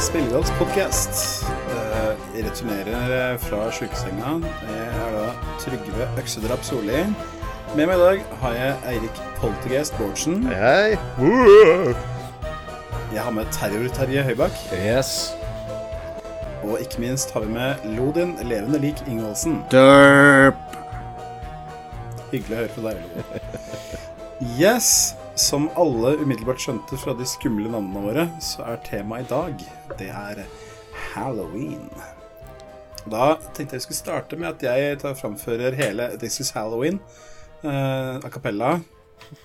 Hjertelig velkommen tilbake podkast. Jeg returnerer fra sjukesenga. Jeg er da Trygve Øksedrap Solli. Med meg i dag har jeg Eirik Poltergeist Bårdsen. Hei. Jeg har med Terror-Terje Høybakk. Yes. Og ikke minst har vi med Lodin levende lik Ingvaldsen. Derp. Hyggelig å høre på deg, Lodin. Yes. Som alle umiddelbart skjønte fra de skumle navnene våre, så er temaet i dag det er halloween. Da tenkte jeg vi skulle starte med at jeg tar framfører hele This Is Halloween uh, a cappella.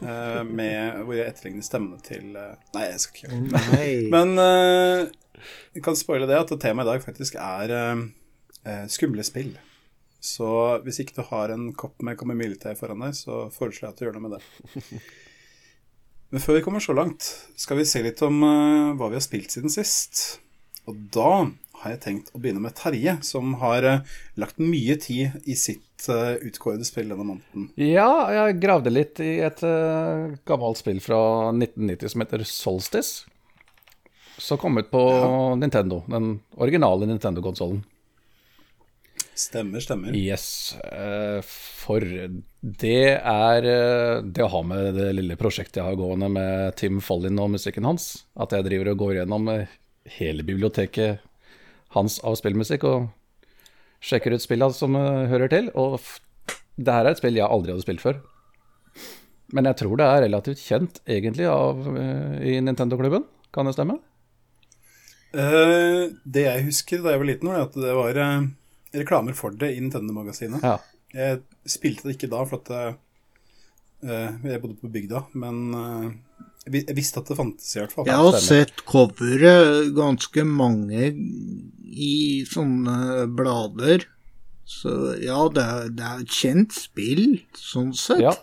Uh, med hvor jeg etterligner stemmene til uh, Nei, jeg skal ikke gjøre det. Men uh, jeg kan spoile det at temaet i dag faktisk er skumle spill. Så hvis ikke du har en kopp med kamomillete foran deg, så foreslår jeg at du gjør noe med det. Men før vi kommer så langt, skal vi se litt om uh, hva vi har spilt siden sist. Og da har jeg tenkt å begynne med Terje, som har uh, lagt mye tid i sitt uh, utkårede spill denne måneden. Ja, jeg gravde litt i et gammelt spill fra 1990 som heter Solstice. Som kom ut på ja. Nintendo, den originale Nintendo-konsollen. Stemmer, stemmer. Yes. Eh, for det er eh, det å ha med det lille prosjektet jeg har gående med Tim Follin og musikken hans. At jeg driver og går gjennom eh, hele biblioteket hans av spillmusikk og sjekker ut spillene som hører til. Og det her er et spill jeg aldri hadde spilt før. Men jeg tror det er relativt kjent egentlig av, i Nintendo-klubben. Kan det stemme? Uh, det jeg husker da jeg var liten, var at det var uh reklamer for det i Nintendo-magasinet. Ja. Jeg spilte det ikke da, for at uh, jeg bodde på bygda, men uh, jeg visste at det fantes, i hvert fall. Jeg har sett coveret ganske mange i sånne blader. Så ja, det er, det er et kjent spill, sånn sett. Ja.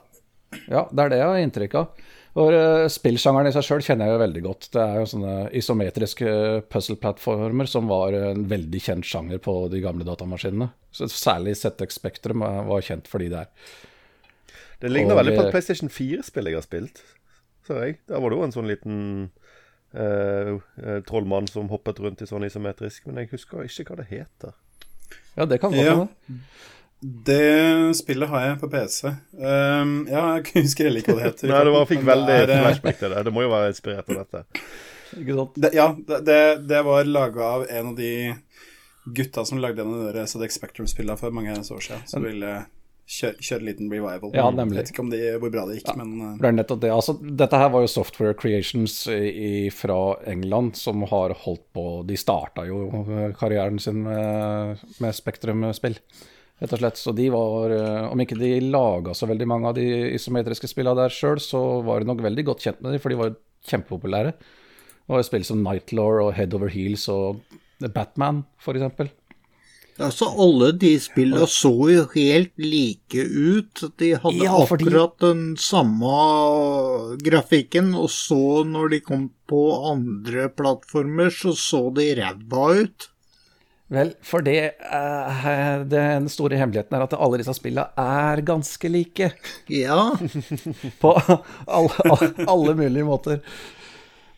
ja, det er det jeg har inntrykk av. Og uh, Spillsjangeren i seg sjøl kjenner jeg jo veldig godt. Det er jo sånne isometriske puzzle-plattformer som var en veldig kjent sjanger på de gamle datamaskinene. Så Særlig ZX Spektrum var kjent for de der. Det ligner og, veldig på et PlayStation 4-spill jeg har spilt, ser jeg. Der var det jo en sånn liten uh, trollmann som hoppet rundt i sånn isometrisk, men jeg husker ikke hva det heter. Ja, det kan godt hende. Ja. Det spillet har jeg på PC. Um, ja, jeg husker heller ikke hva det heter. Nei, det var, fikk veldig er, eh, flashback til det. Det må jo være inspirert av dette. Ikke sant? Det, ja, det, det var laga av en av de gutta som lagde en av de ZX Spectrum-spillene for mange år siden. Som ville kjøre, kjøre liten revival. Ja, nemlig. Jeg vet ikke om det, hvor bra det gikk, ja, men uh... det er nettopp det. Altså, dette her var jo Software Creations i, fra England som har holdt på De starta jo karrieren sin med, med Spektrum-spill rett og slett. Så de var, eh, om ikke de laga så veldig mange av de isometriske spillene der sjøl, så var de nok veldig godt kjent med dem, for de var kjempepopulære. Og spill som Nightlaw og Head Over Heels og Batman, f.eks. Altså, alle de spillene så jo helt like ut. De hadde ja, fordi... akkurat den samme grafikken, og så når de kom på andre plattformer, så så de ræva ut. Vel, for det, uh, Den store hemmeligheten er at alle disse spillene er ganske like. Ja. På alle, alle mulige måter.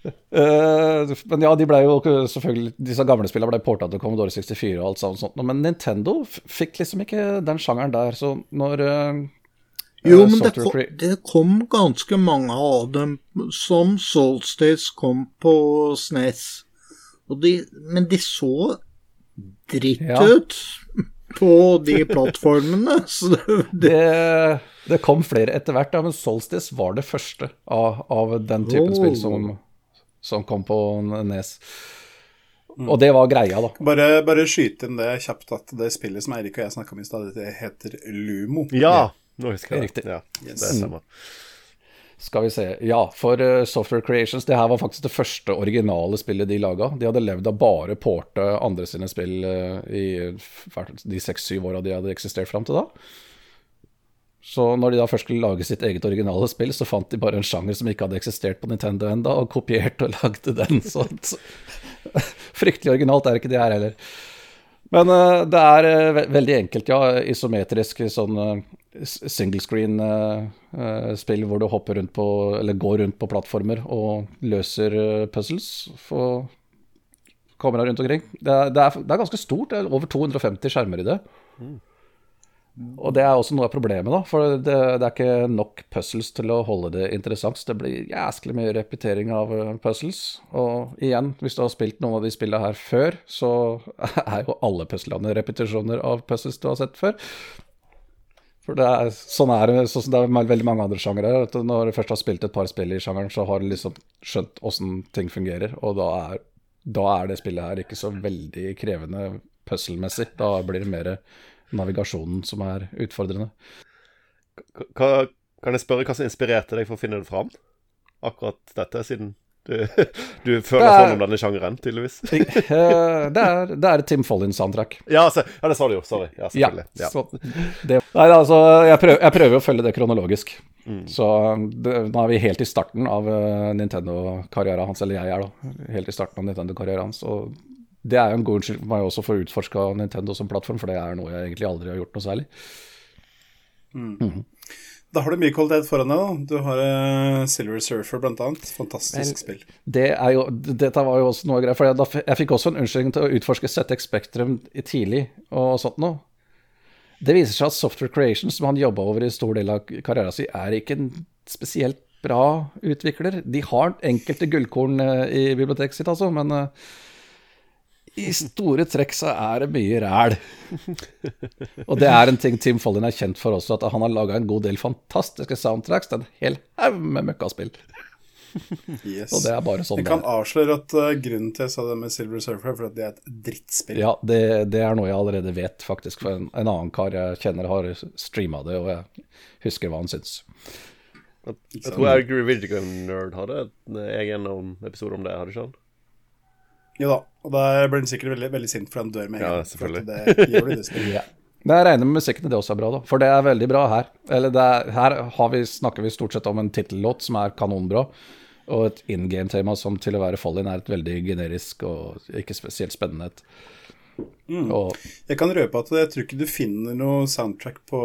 Uh, men ja, de ble jo selvfølgelig Disse gamle spillene ble porta til Commodore 64 og alt sånt, men Nintendo fikk liksom ikke den sjangeren der, så når uh, Jo, men det kom, det kom, ganske mange av dem, som Solstice kom på SNES. De, men de så dritt ja. ut på de plattformene. det, det, det, kom flere etter hvert, ja, men Solstice var det første av, av den typen oh. spill som, som, kom på Nes. Mm. Og det var greia, da. Bare, bare skyte inn det kjapt at det spillet som Eirik og jeg snakka om i stad, det heter Lumo. Ja, nå husker jeg det. Riktig. Ja, yes. det stemmer. Skal vi se. Ja, for uh, Software Creations, det her var faktisk det første originale spillet de laga. De hadde levd av bare porte andre sine spill uh, i de seks-syv åra de hadde eksistert fram til da. Så når de da først skulle lage sitt eget originale spill, så fant de bare en sjanger som ikke hadde eksistert på Nintendo enda, og kopierte og lagde den. Så, fryktelig originalt er ikke det her heller. Men uh, det er ve veldig enkelt, ja. Isometrisk sånn single screen-spill hvor du hopper rundt på, eller går rundt på plattformer og løser puzzles. For kamera rundt omkring. Det er, det er, det er ganske stort. Det er over 250 skjermer i det. Mm. Og det er også noe av problemet, da. For det, det er ikke nok puzzles til å holde det interessant. Det blir jæsklig mye repetering av eh, puzzles. Og igjen, hvis du har spilt noen av de spillene her før, så er jo alle puzzlene repetisjoner av puzzles du har sett før. For det er, sånn er det, sånn det er veldig mange andre sjangere. Når du først har spilt et par spill i sjangeren, så har du liksom skjønt åssen ting fungerer. Og da er, da er, det spillet her ikke så veldig krevende puzzle-messig. Da blir det mer navigasjonen som er utfordrende. Hva, kan jeg spørre hva som inspirerte deg for å finne det fram? Akkurat dette, siden du, du føler er, sånn om denne sjangeren, tydeligvis. Eh, det, er, det er Tim Follins-soundtrack. Ja, ja, det sa du jo. Sorry. Ja, selvfølgelig. Ja, det, nei, altså, jeg prøver, jeg prøver, å følge det kronologisk. Mm. Så det, nå er vi helt i starten av uh, Nintendo-karrieren hans, eller jeg er da, helt i starten av Nintendo-karrieren hans. Og det er jo en god unnskyldning for meg også for å utforske Nintendo som plattform, for det er noe jeg egentlig aldri har gjort noe særlig. Mm. Mm. Da har du mye kvalitet foran deg. Du har uh, Silver Surfer bl.a. Fantastisk Men, spill. Det er jo, dette var jo også noe greier. For jeg, da, jeg fikk også en unnskyldning til å utforske ZX Spectrum tidlig og sånt noe. Det viser seg at Software Creation, som han jobba over i stor del av karrieren sin, er ikke en spesielt bra utvikler. De har enkelte gullkorn uh, i biblioteket sitt, altså, men uh, i store trekk så er det mye ræl. og det er en ting Tim Follin er kjent for også, at han har laga en god del fantastiske soundtracks. Er en hel haug med møkkaspill. Yes. Og det er bare sånn Jeg kan avsløre at uh, grunnen til jeg sa det med Silver Surfer, for at det er et drittspill. Ja, det, det, er noe jeg allerede vet, faktisk. For en, en annen kar jeg kjenner har streama det, og jeg husker hva han syns. Jeg, jeg tror Angry Video Nerd hadde en egen episode om det, hadde ikke han? Jo da, og da blir han sikkert veldig, veldig sint for han dør med en gang. Ja, selvfølgelig. Det gjør ja. Det jeg regner med musikken det også er bra, da. For det er veldig bra her. Eller er, her vi, snakker vi stort sett om en tittellåt som er kanonbra, og et in game-tema som til å være Fallin er et veldig generisk og ikke spesielt spennende et. Mm. Og, jeg kan røpe at jeg tror ikke du finner noe soundtrack på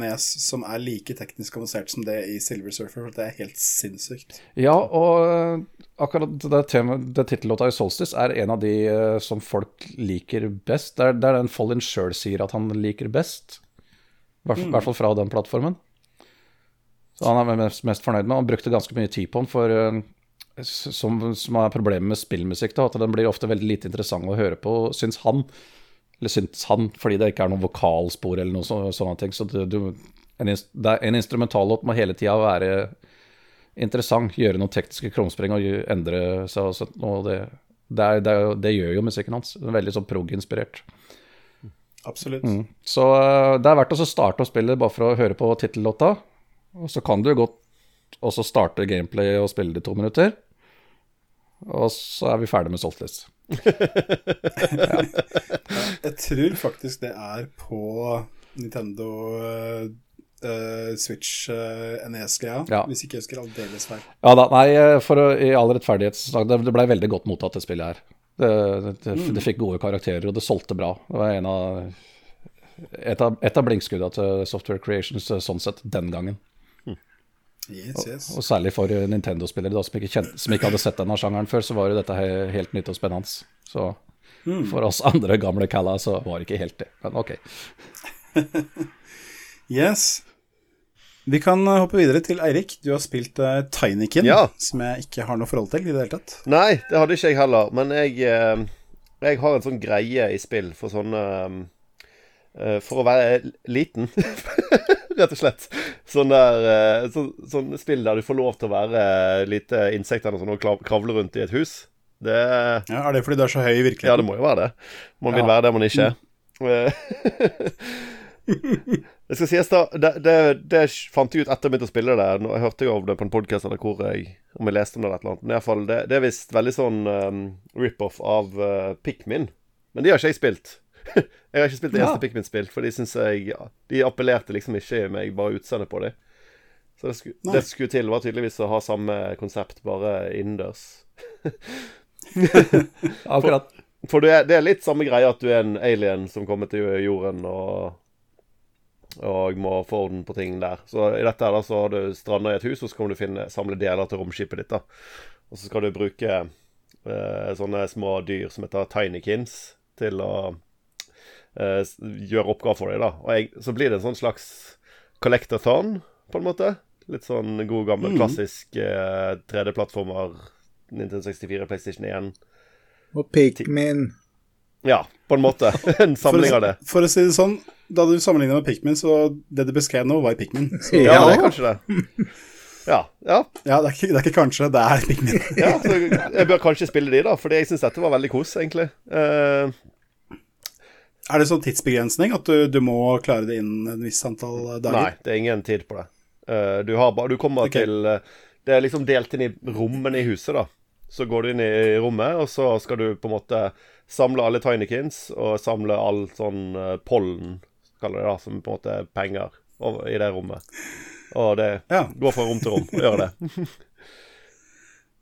NES som er like teknisk avansert som det i Silver Surfer. For det er helt sinnssykt. Ja, og akkurat det, tema, det tittellåta i Solstice er en av de uh, som folk liker best. Det er, det er den Follin sjøl sier at han liker best. I hvert, mm. hvert fall fra den plattformen. Så han er mest, mest fornøyd med Han brukte ganske mye tid på den, for uh, som, som er problemet med spillmusikk, da, at den blir ofte veldig lite interessant å høre på, syns han. Eller syns han, fordi det ikke er noen vokalspor eller noe så, sånne ting. Så det, du, en, en instrumentallåt må hele tida være interessant, gjøre noen tekniske krumspring og endre seg. Og, sånt, og det, det, er, det, er, det, gjør jo musikken hans. Den er veldig sånn prog-inspirert. Absolutt. Mm. Så uh, det er verdt å starte å spille bare for å høre på tittellåta. Og så kan du godt også starte gameplay og spille det i to minutter. Og så er vi ferdig med Solstice. ja. Jeg tror faktisk det er på Nintendo uh, Switch uh, eh, NES-greia, ja. hvis ikke jeg husker aldeles feil. Ja da, nei, for å, i all rettferdighet det, det ble veldig godt mottatt, det spillet her. Det, det, mm. det, fikk gode karakterer, og det solgte bra. Det var en av, et av, et av blinkskuddene til Software Creations sånn sett den gangen. Mm. Yes, yes. Og, og, særlig for Nintendo-spillere som, som, ikke hadde sett denne sjangeren før, så var jo dette helt nytt og spennende. Så mm. for oss andre gamle calla så var det ikke helt det, men ok. yes. Vi kan eh, hoppe videre til Eirik. Du har spilt uh, Tinykin, ja. som jeg ikke har noe forhold til i det hele tatt. Nei, det hadde ikke jeg heller. Men jeg, uh, jeg har en sånn greie i spill for sånne uh, For å være liten, rett og slett. Sånn der så, sånn spill der du får lov til å være lite insekter og sånn, og kravle rundt i et hus. Det ja, Er det fordi du er så høy i virkeligheten? Ja, det må jo være det. Man vil være det man ikke er. Det skal sies da, det, det, det, fant jeg ut etter jeg begynte å spille det. Jeg hørte jo om det på en podkast eller hvor jeg Om jeg leste om det eller et eller annet. Men i alle fall, det, det er visst veldig sånn um, rip-off av uh, Pikmin. Men de har ikke jeg spilt. Jeg har ikke spilt det eneste ja. Pikmin-spill, for de syns jeg ja, De appellerte liksom ikke i meg, bare utseendet på dem. Så det, sku, det skulle til, var tydeligvis å ha samme konsept, bare innendørs. Akkurat. For, for er, det er litt samme greie at du er en alien som kommer til jorden og og må få orden på ting der. Så i dette her da, så har du stranda i et hus, og så kan du finne, samle deler til romskipet ditt. da. Og så skal du bruke eh, sånne små dyr som heter Tinykins, til å eh, s- gjøre oppgaver for dem. da. Og jeg, så blir det en sånn slags collectathon, på en måte. Litt sånn god, gammel, klassisk uh, 3D-plattformer. Nintendo 64, PlayStation 1. Og Pikmin. Ja, på en måte. en samling å- av det. for å si det sånn, da du sammenligna med Pikmin, så det du beskrev nå, var Pikmin. Så, Ja, Ja. det er kanskje det. Ja, ja, ja, det er, ikke, det er ikke kanskje, det er Pikmin. ja. Så jeg bør kanskje spille de, da, fordi jeg syns dette var veldig kos, egentlig. Eh, Er det sånn tidsbegrensning at du, du må klare det innen en viss antall dager? Nei, det er ingen tid på det. Eh, du, har bare, du kommer okay. til eh, Det er liksom delt inn i rommene i huset, da. Så går du inn i rommet, og så skal du på en måte samle alle Tinykins og samle all sånn eh, pollen, kaller det da, som på en måte er penger, i det rommet. Og det Ja. går fra rom til rom og gjør det.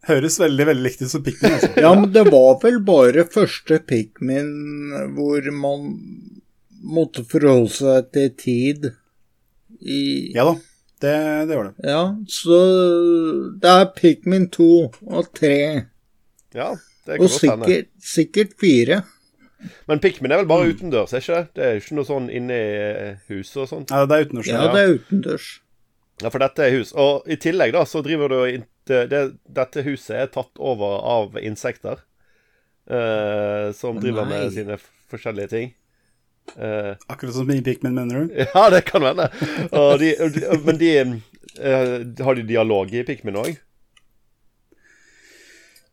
Høres veldig veldig likt ut som Pikmin. Altså. Ja, men det var vel bare første Pikmin hvor man måtte forholde seg til tid i Ja da, det, det var det. Ja, så det er Pikmin 2 og 3, Ja, det kan og godt hende. sikkert, sikkert 4. Men Pikmin er vel bare utendørs, er ikke det? Det er ikke noe sånn inne i eh, huset og sånt. Ja, det er utendørs. Ja, det er utendørs. Ja, for dette er hus. Og i tillegg, da, så driver du og int- det, Dette huset er tatt over av insekter. Uh, som driver Nei. med sine forskjellige ting. Uh, Akkurat som i Pikmin, mener du? ja, det kan. Og de, de, men de uh, Har de dialog i Pikmin òg?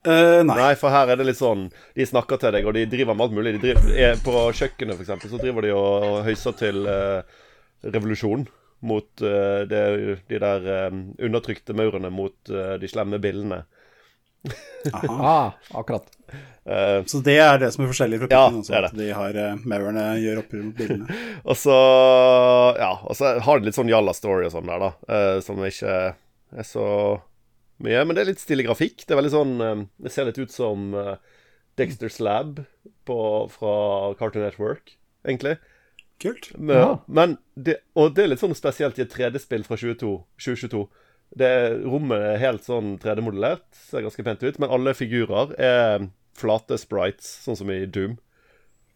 Uh, nei. Nei, for her er det litt sånn De snakker til deg, og de driver med alt mulig. De driver, er, på kjøkkenet, eksempel, så driver de og høyser til uh, revolusjon mot uh, det, de der um, undertrykte maurene mot uh, de slemme billene. Aha. Ah, akkurat. Uh, Så det er det som er forskjellig fra Ja, Pikmin? altså, det er det. At de har uh, maurene gjør opprør mot billene. og så Ja, og så har de litt sånn jalla-story og sånn der, da, eh, som ikke er så mye. Men det er litt stille grafikk. Det er veldig sånn eh, Det ser litt ut som eh, Dexter's Lab på, fra Cartoon Network, egentlig. Kult. Men, Ja. men det, og det er litt sånn spesielt i et 3D-spill fra 22, 2022. Det, rommet er helt sånn 3D-modellert, ser ganske pent ut, men alle figurer er flate sprites, sånn som i Doom.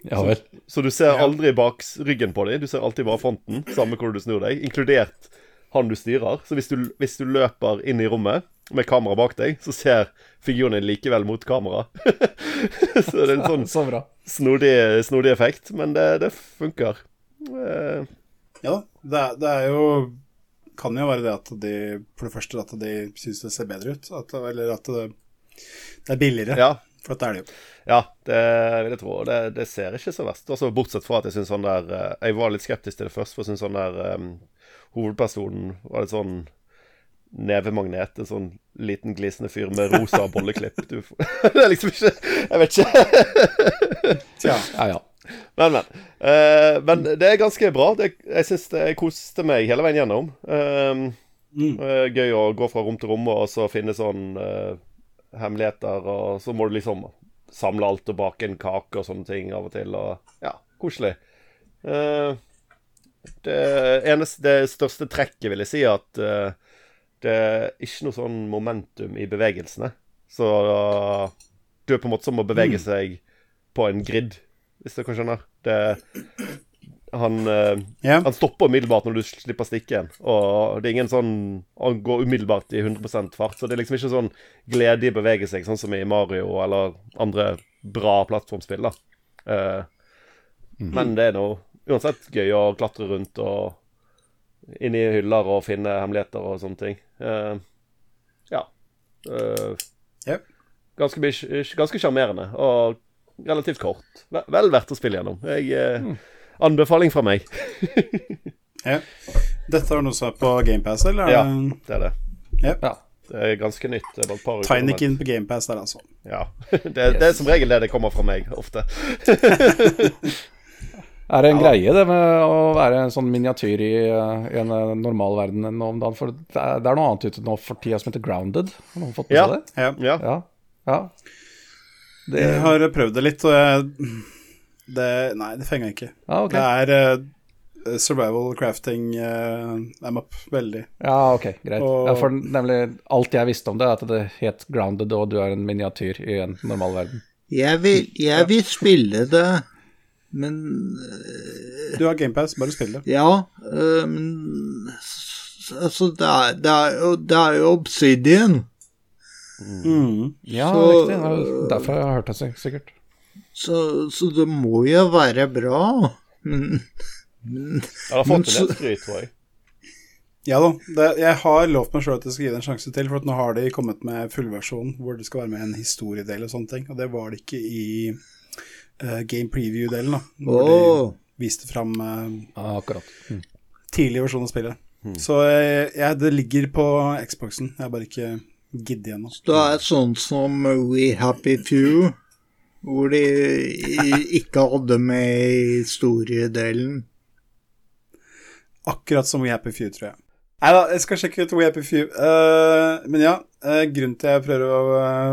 Ja vel. Så du ser aldri bak ryggen på dem, du ser alltid bare fronten, samme hvor du snur deg, inkludert han du styrer. Så hvis du, hvis du løper inn i rommet med kamera bak deg, så ser figuren din likevel mot kamera. så det er en sånn Så snodig, snodig effekt, men det, det funker. Eh, Ja, det er, det er jo Kan jo være det at de For det første at de syns det ser bedre ut. At, eller at det, det er billigere. ja, For det er det jo. Ja, det vil jeg tro. Det, det ser ikke så verst. ut. bortsett fra at jeg synes sånn der eh, Jeg var litt skeptisk til det først, for jeg syns sånn der um, Hovedpersonen var litt sånn nevemagnet. En sånn liten glisende fyr med rosa bolleklipp. Du, det er liksom ikke Jeg vet ikke. Tja. Ja, ja. Men, men. Uh, men det er ganske bra. Det, jeg syns jeg koste meg hele veien gjennom. Um, Mm. uh, gøy å gå fra rom til rom og så finne sånn uh, hemmeligheter, og så må du liksom samle alt og bake en kake og sånne ting av og til, og ja, koselig. Det eneste, det største trekket vil jeg si at eh, det er ikke noe sånn momentum i bevegelsene. Så du er på en måte som å bevege seg på en grid, hvis dere skjønner. Det, han, eh, Ja. han stopper umiddelbart når du slipper stikken. Og det er ingen sånn Han går umiddelbart i 100% fart. Så det er liksom ikke sånn glede i å bevege seg, sånn som i Mario eller andre bra plattformspill. da Eh, Men det er nå uansett gøy å klatre rundt og inn i hyller og finne hemmeligheter og sånne ting. Uh, ja. Uh, ganske mye- ganske sjarmerende og relativt kort. Vel, verdt å spille gjennom. Jeg, eh, Anbefaling fra meg. ja. Dette var noe som er på GamePass, eller? er Ja. det- er det. ja. Det er ganske nytt. Det er bare et par uker Tinykin på GamePass der, altså. Ja. Det, det er som regel det det kommer fra meg, ofte. Er det en greie det med å være en sånn miniatyr i, eh, i en eh, normal verden nå om dagen? For det er, det er noe annet ute nå for tida som heter Grounded. Har noen fått med Ja. seg det? Ja. Ja. Ja. Det, Jeg har prøvd det litt, og jeg det, Nei, det fenga ikke. Ah, okay. Det er eh, eh, survival crafting uh, I'm up veldig. Ja, ok, greit. Og- Ja, for nemlig alt jeg visste om det, er at det het grounded, og du er en miniatyr i en normal verden. Jeg vil, jeg vil spille det, men Du har GamePass, bare spill det. Ja, men Altså, det er, det er, jo, det er jo Obsidian. Mm. Ja, Så- riktig. Derfor har jeg hørt det sikkert. Så, så det må jo være bra. Men Jeg har Men fått en del skryt, tror jeg. Ja da. Det, jeg har lovt meg sjøl at jeg skal gi det en sjanse til, for at nå har de kommet med fullversjon hvor det skal være med en historiedel og sånne ting, og det var det ikke i uh, game preview-delen, da. Hvor oh. de viste fram uh, ah, akkurat. Mm. tidlig versjon av spillet. Så jeg, jeg, det ligger på Xboxen, jeg har bare ikke giddet ennå. det er sånn som We Happy Few, hvor de ikke hadde med historiedelen. Akkurat som We Happy Few, tror jeg. Nei da, jeg skal sjekke ut We Happy Few. Uh, men ja, uh, grunnen til jeg prøver å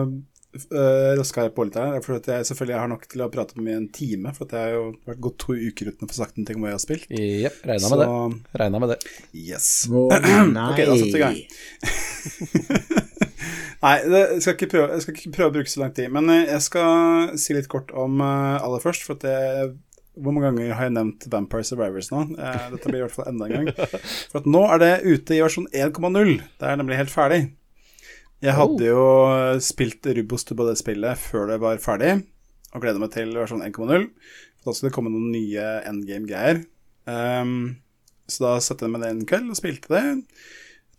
uh, røske her på litt her, er for at jeg selvfølgelig har nok til å prate med i en time. For at jeg har jo vært gått to uker uten å få sagt noe om hva jeg har spilt. Jepp, regna med det. Regna med det. yes. Oh, nei. Ok, da setter vi i gang. Nei, det, jeg, skal ikke prøve, jeg skal ikke prøve å bruke så lang tid. Men eh, jeg skal si litt kort om eh, aller først. For jeg, hvor mange ganger har jeg nevnt Vampire Survivors nå? Eh, dette blir i hvert fall enda en gang. For at nå er det ute i versjon 1,0. Det er nemlig helt ferdig. Jeg hadde jo spilt Rubostubb av det spillet før det var ferdig, og gleder meg til versjon 1,0. For da skulle det komme noen nye endgame-greier. Um, så da satte jeg meg ned en kveld og spilte det.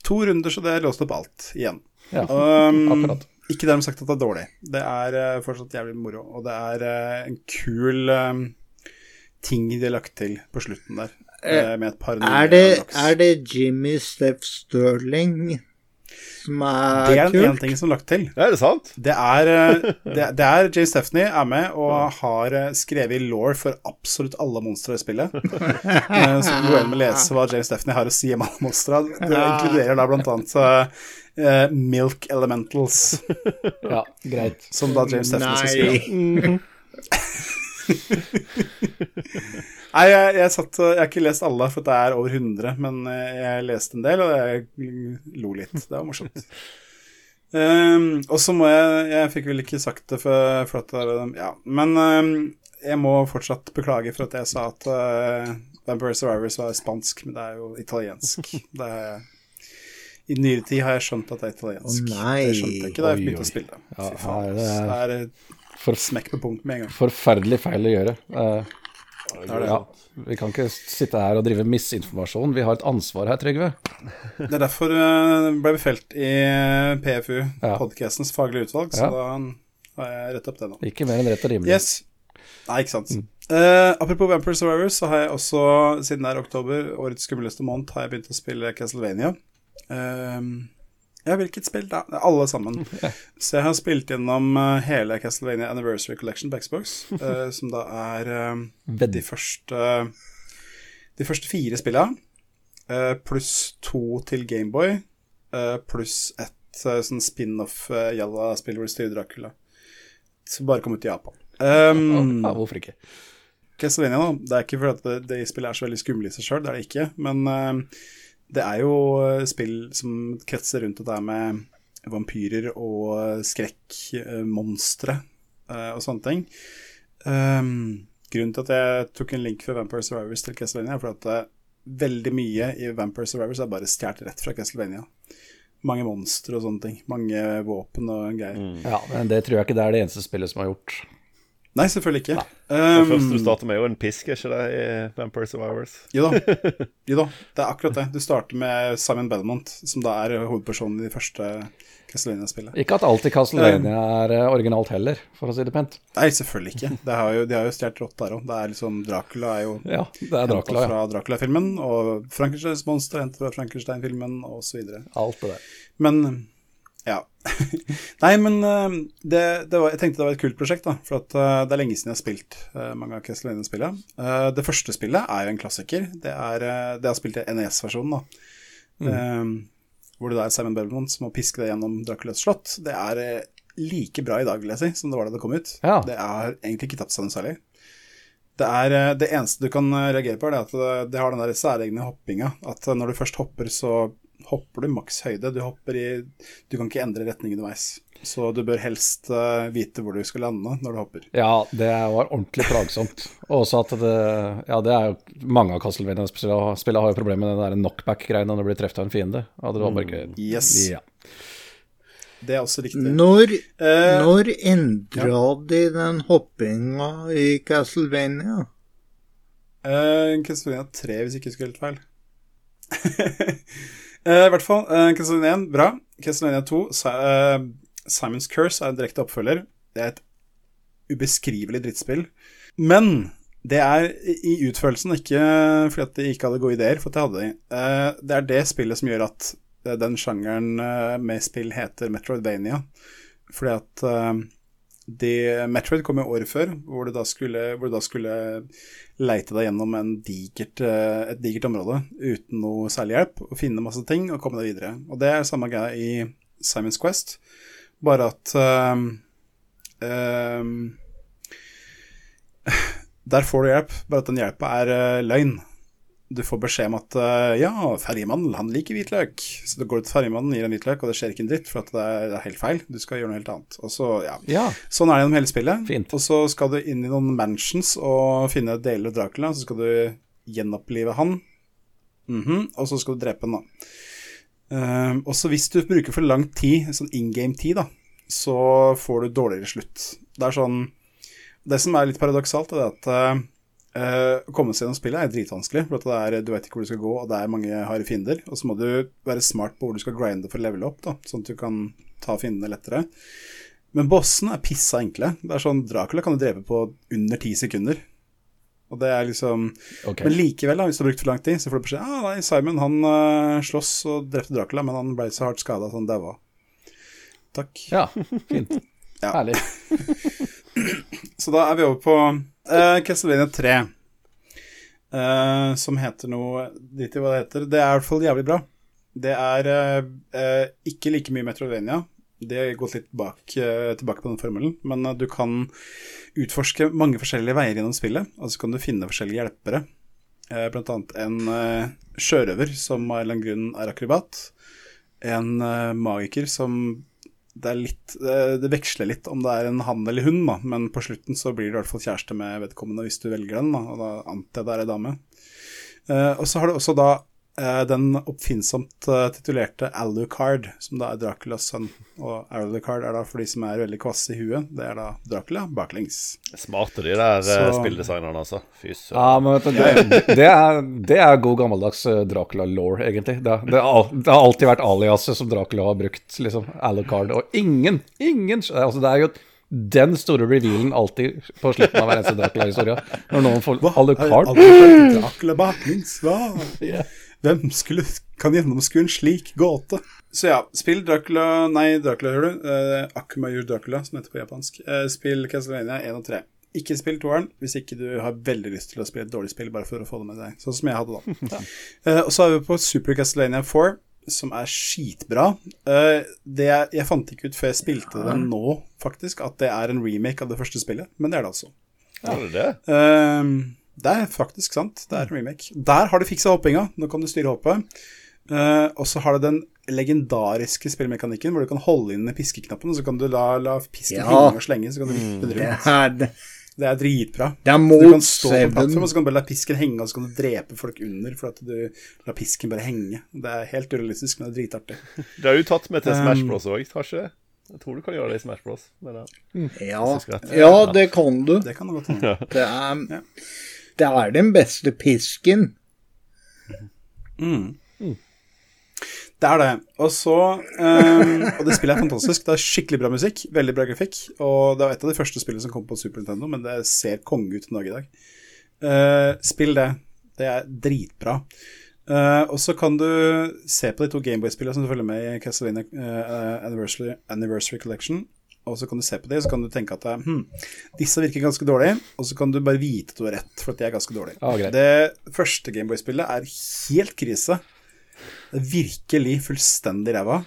To runder, så det låste opp alt igjen. Ja, Um, akkurat. ikke dermed sagt at det er dårlig. Det er eh, fortsatt jævlig moro, og det er eh, en kul um, ting de har lagt til på slutten der. eh, med et par Er det, er det Jimmy Steff Sterling som Det er, én kult? som er lagt til. Er det sant? Det er, eh, det, det er Jay Stephanie er med og har skrevet skrevet law for absolutt alle monstre i spillet. så Så gå inn å lese hva Jay Stephanie har å si om alle monstre. Det inkluderer da blant annet eh, Milk Elementals, Ja, greit. som da James Stephanie skal skrive. Nei. Jeg, jeg, satt, jeg har ikke lest alle, for det er over 100, men eh, jeg leste en del, og jeg lo litt. Det var morsomt. Um, og så må jeg Jeg fikk vel ikke sagt det for, for at Ja, men um, jeg må fortsatt beklage for at jeg sa at uh, Vampire Survivors var spansk, men det er jo italiensk. Det er, I nyere tid har jeg skjønt at det er italiensk. Oh, nei. Det skjønte jeg ikke da jeg begynte å spille. Ja, det er- Det er For, smekk på punkt med en gang. forferdelig feil å gjøre. Eh, ja, vi kan ikke sitte her og drive misinformasjon. Vi har et ansvar her, Trygve. Det er derfor uh, ble vi felt i PFU, Ja. podcastens faglige utvalg, så Ja. da har jeg rett opp det nå. Ikke mer enn rett og rimelig. Yes. Nei, ikke sant. Eh, apropos Vampire Survivors, så har jeg også, siden det er oktober, årets skumleste måned, har jeg begynt å spille Castlevania. Um, ja, hvilket spill da? Alle sammen. Så jeg har spilt gjennom eh, hele Castlevania Anniversary Collection på Xbox, eh, som da er eh, de første De første fire spillene, pluss to til Gameboy, uh, pluss ett sånn spin-off-jalla-spill hvor du styrer Dracula. Som bare kom ut i Japan. Um, Ja, hvorfor ikke? Castlevania, da. Det er ikke fordi det, det spillet er så veldig skumle i seg sjøl, det er det ikke. Men eh, det er jo eh, spill som kretser rundt dette med vampyrer og skrekkmonstre uh, og sånne ting. Um, grunnen til at jeg tok en link fra Vampire Survivors til Castlevania, er fordi at eh, veldig mye i Vampire Survivors er bare stjålet rett fra Castlevania. Mange monstre og sånne ting. Mange våpen og greier. Ja, men det tror jeg ikke det er det eneste spillet som har gjort. Nei, selvfølgelig ikke. Det Um, første du starter med, jo en pisk, er ikke det, i Vampire Survivors? Jo da. jo da, det er akkurat det. Du starter med Simon Belmont, som da er hovedpersonen i det første Castlevania-spillet. Ikke at alt i Castlevania er eh, originalt heller, for å si det pent. Nei, selvfølgelig ikke. Det har jo, de har jo stjålet rått der òg. Det er liksom Dracula er jo Ja, det er Dracula, ja. fra Dracula-filmen, og Frankensteins monster er hentet fra Frankenstein-filmen, osv. Alt det der. Men ja. Nei, men eh, det, det var, jeg tenkte det var et kult prosjekt, da. For at eh, det er lenge siden jeg har spilt eh, mange av Castlevania-spillene. Det første spillet er jo en klassiker. Det er det jeg spilt i NES-versjonen, da. Eh, hvor det da er Simon Belmont som må piske det gjennom Draculas slott. Det er like bra i dag, vil jeg si, som det var da det kom ut. Ja. Det har egentlig ikke tapt seg noe særlig. Det, er, det eneste du kan reagere på, er at det, det har den der særegne hoppinga. At når du først hopper, så hopper du maks høyde. Du i Du kan ikke endre retning underveis. Så du bør helst uh, vite hvor du skal lande når du hopper. Ja, det var ordentlig plagsomt. Og også at det Ja, det er jo mange av Castlevania-spillene har jo problemer med den der knockback-greiene når du blir truffet av en fiende. Ja, det var bare ikke Yes. Ja. Det er også riktig. Når, Eh, når endra de den hoppinga i Castlevania? Uh, Castlevania 3, hvis ikke jeg husker helt feil. Eh, I hvert fall, uh, Castlevania 1, bra. Castlevania 2, Sa uh, Simons Curse, er en direkte oppfølger. Det er et ubeskrivelig drittspill. Men det er i utførelsen, ikke fordi at de ikke hadde gode ideer, for det hadde de. Eh, det er det spillet som gjør at eh, den sjangeren eh, med spill heter Metroidvania. Fordi at eh, de, Metroid kom jo året før, hvor du da skulle, du da skulle leite deg gjennom en digert, eh, et digert område uten noe særlig hjelp, og finne masse ting og komme deg videre. Og det er samme greia i Simons Quest, bare at um, um, Der får du hjelp, bare at den hjelpa er uh, løgn. Du får beskjed om at eh, ja, ferjemannen, han liker hvitløk. Så du går til ferjemannen, gir en hvitløk, og det skjer ikke en dritt, for at det er, det er helt feil. Du skal gjøre noe helt annet. Og så, ja. ja. Sånn er det gjennom hele spillet. Fint. Og så skal du inn i noen mansions og finne deler av Dracula, så skal du gjenopplive han. Mhm, Og så skal du drepe han, da. Uh, og så hvis du bruker for lang tid, sånn in game-tid, da, så får du dårligere slutt. Det er sånn Det som er litt paradoksalt, er at eh, å komme seg gjennom spillet er dritvanskelig. For er, du vet ikke hvor du skal gå, og det er mange harde fiender. Og så må du være smart på hvor du skal grinde for å levele opp, da, sånn at du kan ta fiendene lettere. Men bossene er pissa enkle. Det er sånn, Dracula kan du drepe på under ti sekunder. Og det er liksom okay. Men likevel, da, hvis du har brukt for lang tid, så får du beskjed ah, nei, Simon han uh, slåss og drepte Dracula, men han ble så hardt skada at han daua. Takk. Ja, fint. Ja. Herlig. Så da er vi over på uh, Castlevania 3. uh, som heter noe Drit i hva det heter. Det er i hvert fall jævlig bra. Det er uh, eh, ikke like mye Metrovania. Det har gått litt bak, eh, tilbake på den formelen, men eh, du kan utforske mange forskjellige veier gjennom spillet. Og så kan du finne forskjellige hjelpere. Eh, blant annet en eh, sjørøver som av en eller annen grunn er akrobat. En eh, magiker som det, litt, det, veksler litt om det er en han eller hun, da, men på slutten så blir du i hvert fall kjæreste med vedkommende hvis du velger den, da, og da antar jeg det er ei dame. Eh, og så har du også da den oppfinnsomt eh, titulerte Alucard, som da er Draculas sønn. Og Alucard er da for de som er veldig kvasse i huet, det er da Dracula baklengs. Smarte de der eh, Så- spilldesignerne, altså. Fy søren. Ja, men vet du, det, det, er, det er god gammeldags eh, Dracula-law, egentlig. Det, det, har det har alltid vært aliaset som Dracula har brukt, liksom. Alucard. Og ingen, ingen altså Det er jo den store revealen alltid på slutten av hver eneste Dracula-historie. Når noen får Alucard Dracula baklengs, hva? Ja. Hvem skulle, kan gjennomskue en slik gåte? Så ja, spill Dracula Nei, Dracula, hører du. Eh, Akumayur Dracula, som heter på japansk. Eh, spill Castlevania 1 og 3. Ikke spill toeren hvis ikke du har veldig lyst til å spille et dårlig spill, bare for å få det med deg. Sånn som jeg hadde, da. Eh, og så er vi på Super Castlevania 4, som er skitbra. Eh, det jeg, jeg fant ikke ut før jeg spilte den nå, faktisk, at det er en remake av det første spillet, men det er det altså. Er det det? Ehm, det er faktisk sant. Det er en remake. Der har de fiksa hoppinga. Nå kan du styre hoppet. Uh, og så har du den legendariske spillmekanikken hvor du kan holde inn piskeknappen, og så kan du la, la pisken Ja. henge og slenge. Så kan du vippe Det rundt. er, det Det er dritbra. er Du kan stå på plattformen, plattform, og så kan du bare la pisken henge, og så kan du drepe folk under for at du lar pisken bare henge. Det er helt urealistisk, men det er dritartig. Det har jo tatt med til Smash Um, Bros òg, har ikke det? Jeg tror du kan gjøre det i Smash Bros. Men, ja. Ja, ja, det kan du. Det kan du godt hende. Det er, det er den beste pisken. Det er det. Og så um, Og det spillet er fantastisk. Det er skikkelig bra musikk, veldig bra grafikk. Og det var et av de første spillene som kom på Super Nintendo, men det ser konge ut en dag i dag. Uh, spill det. Det er dritbra. Uh, og så kan du se på de to Gameboy-spillene som du følger med i Castlevania uh, Anniversary, Anniversary Collection. Og så kan du se på det, så kan du tenke at hm, disse virker ganske dårlige, og så kan du bare vite at du har rett, for at de er ganske dårlige. Ja, det første Gameboy-spillet er helt krise. Det er virkelig fullstendig ræva.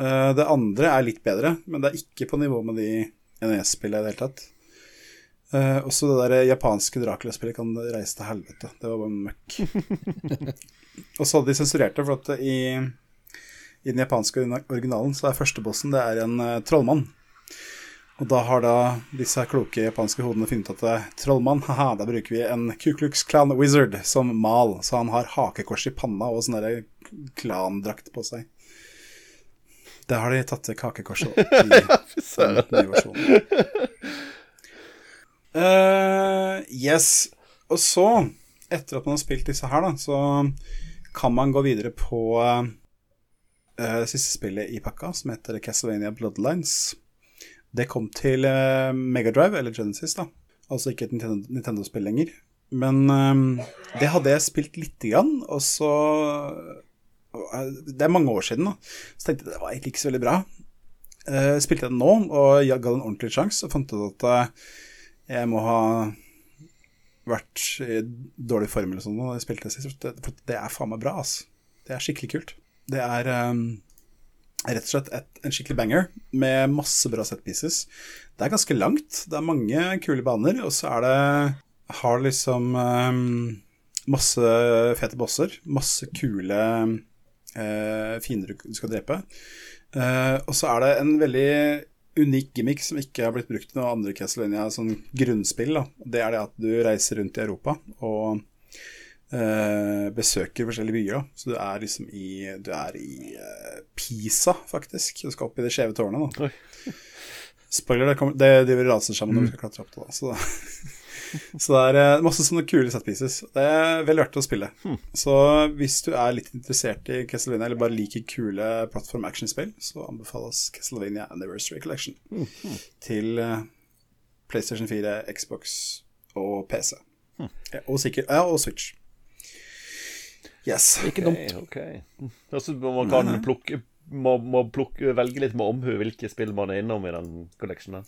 Eh, det andre er litt bedre, men det er ikke på nivå med de NES-spillene i det hele tatt. Uh, også det der japanske Dracula-spillet kan reise til helvete. Det var bare møkk. og så hadde de sensurert det, for at i, i den japanske originalen så er førstebossen det er en uh, trollmann. Og da har da disse kloke japanske hodene funnet at uh, trollmann, haha, da bruker vi en Ku Klux Klan Wizard som mal, så han har hakekors i panna og sånn klandrakt på seg. Det har de tatt til kakekorset i den. Uh, yes. Og så, etter at man har spilt disse her, da, så kan man gå videre på uh, siste spillet i pakka, som heter Castlevania Bloodlines. Det kom til uh, Megadrive, eller Genesis, da. Altså ikke et Nintendo-spill lenger. Men um, det hadde jeg spilt lite grann, og så Det er mange år siden, da. Så tenkte jeg det var egentlig ikke så veldig bra. Spilte jeg den nå, og jeg ga den en ordentlig sjanse, og fant ut at jeg må ha vært i dårlig form eller sånn da jeg spilte sist. For det er faen meg bra, altså. Det er skikkelig kult. Det er rett og slett et, en skikkelig banger med masse bra set pieces. Det er ganske langt. Det er mange kule baner, og så er det Har liksom um, masse fete bosser. Masse kule uh, fiender du skal drepe. Uh, og så er det en veldig unik gimmick som ikke har blitt brukt i noen andre Castlevania sånn grunnspill. Da. Det er det at du reiser rundt i Europa og eh, besøker forskjellige byer. Da. Så du er liksom i Du er i eh, Pisa, faktisk. Du skal opp i det skjeve tårnet. Da. Spoiler, det, kommer, det, de raser sammen når du skal klatre opp. Da. Så da så det er eh, masse sånne kule set pieces. Det er vel verdt å spille. Hmm. Så hvis du er litt interessert i Castlevania, eller bare liker kule plattform actionspill, så anbefales Castlevania Anniversary Collection hmm. til uh, PlayStation 4, Xbox og PC. Hmm. Ja, og sikkert Ja, og Switch. Yes. Ikke dumt. Okay, okay. Altså, man kan plukke, må, må plukke, velge litt med omhu hvilke spill man er innom i den collectionen.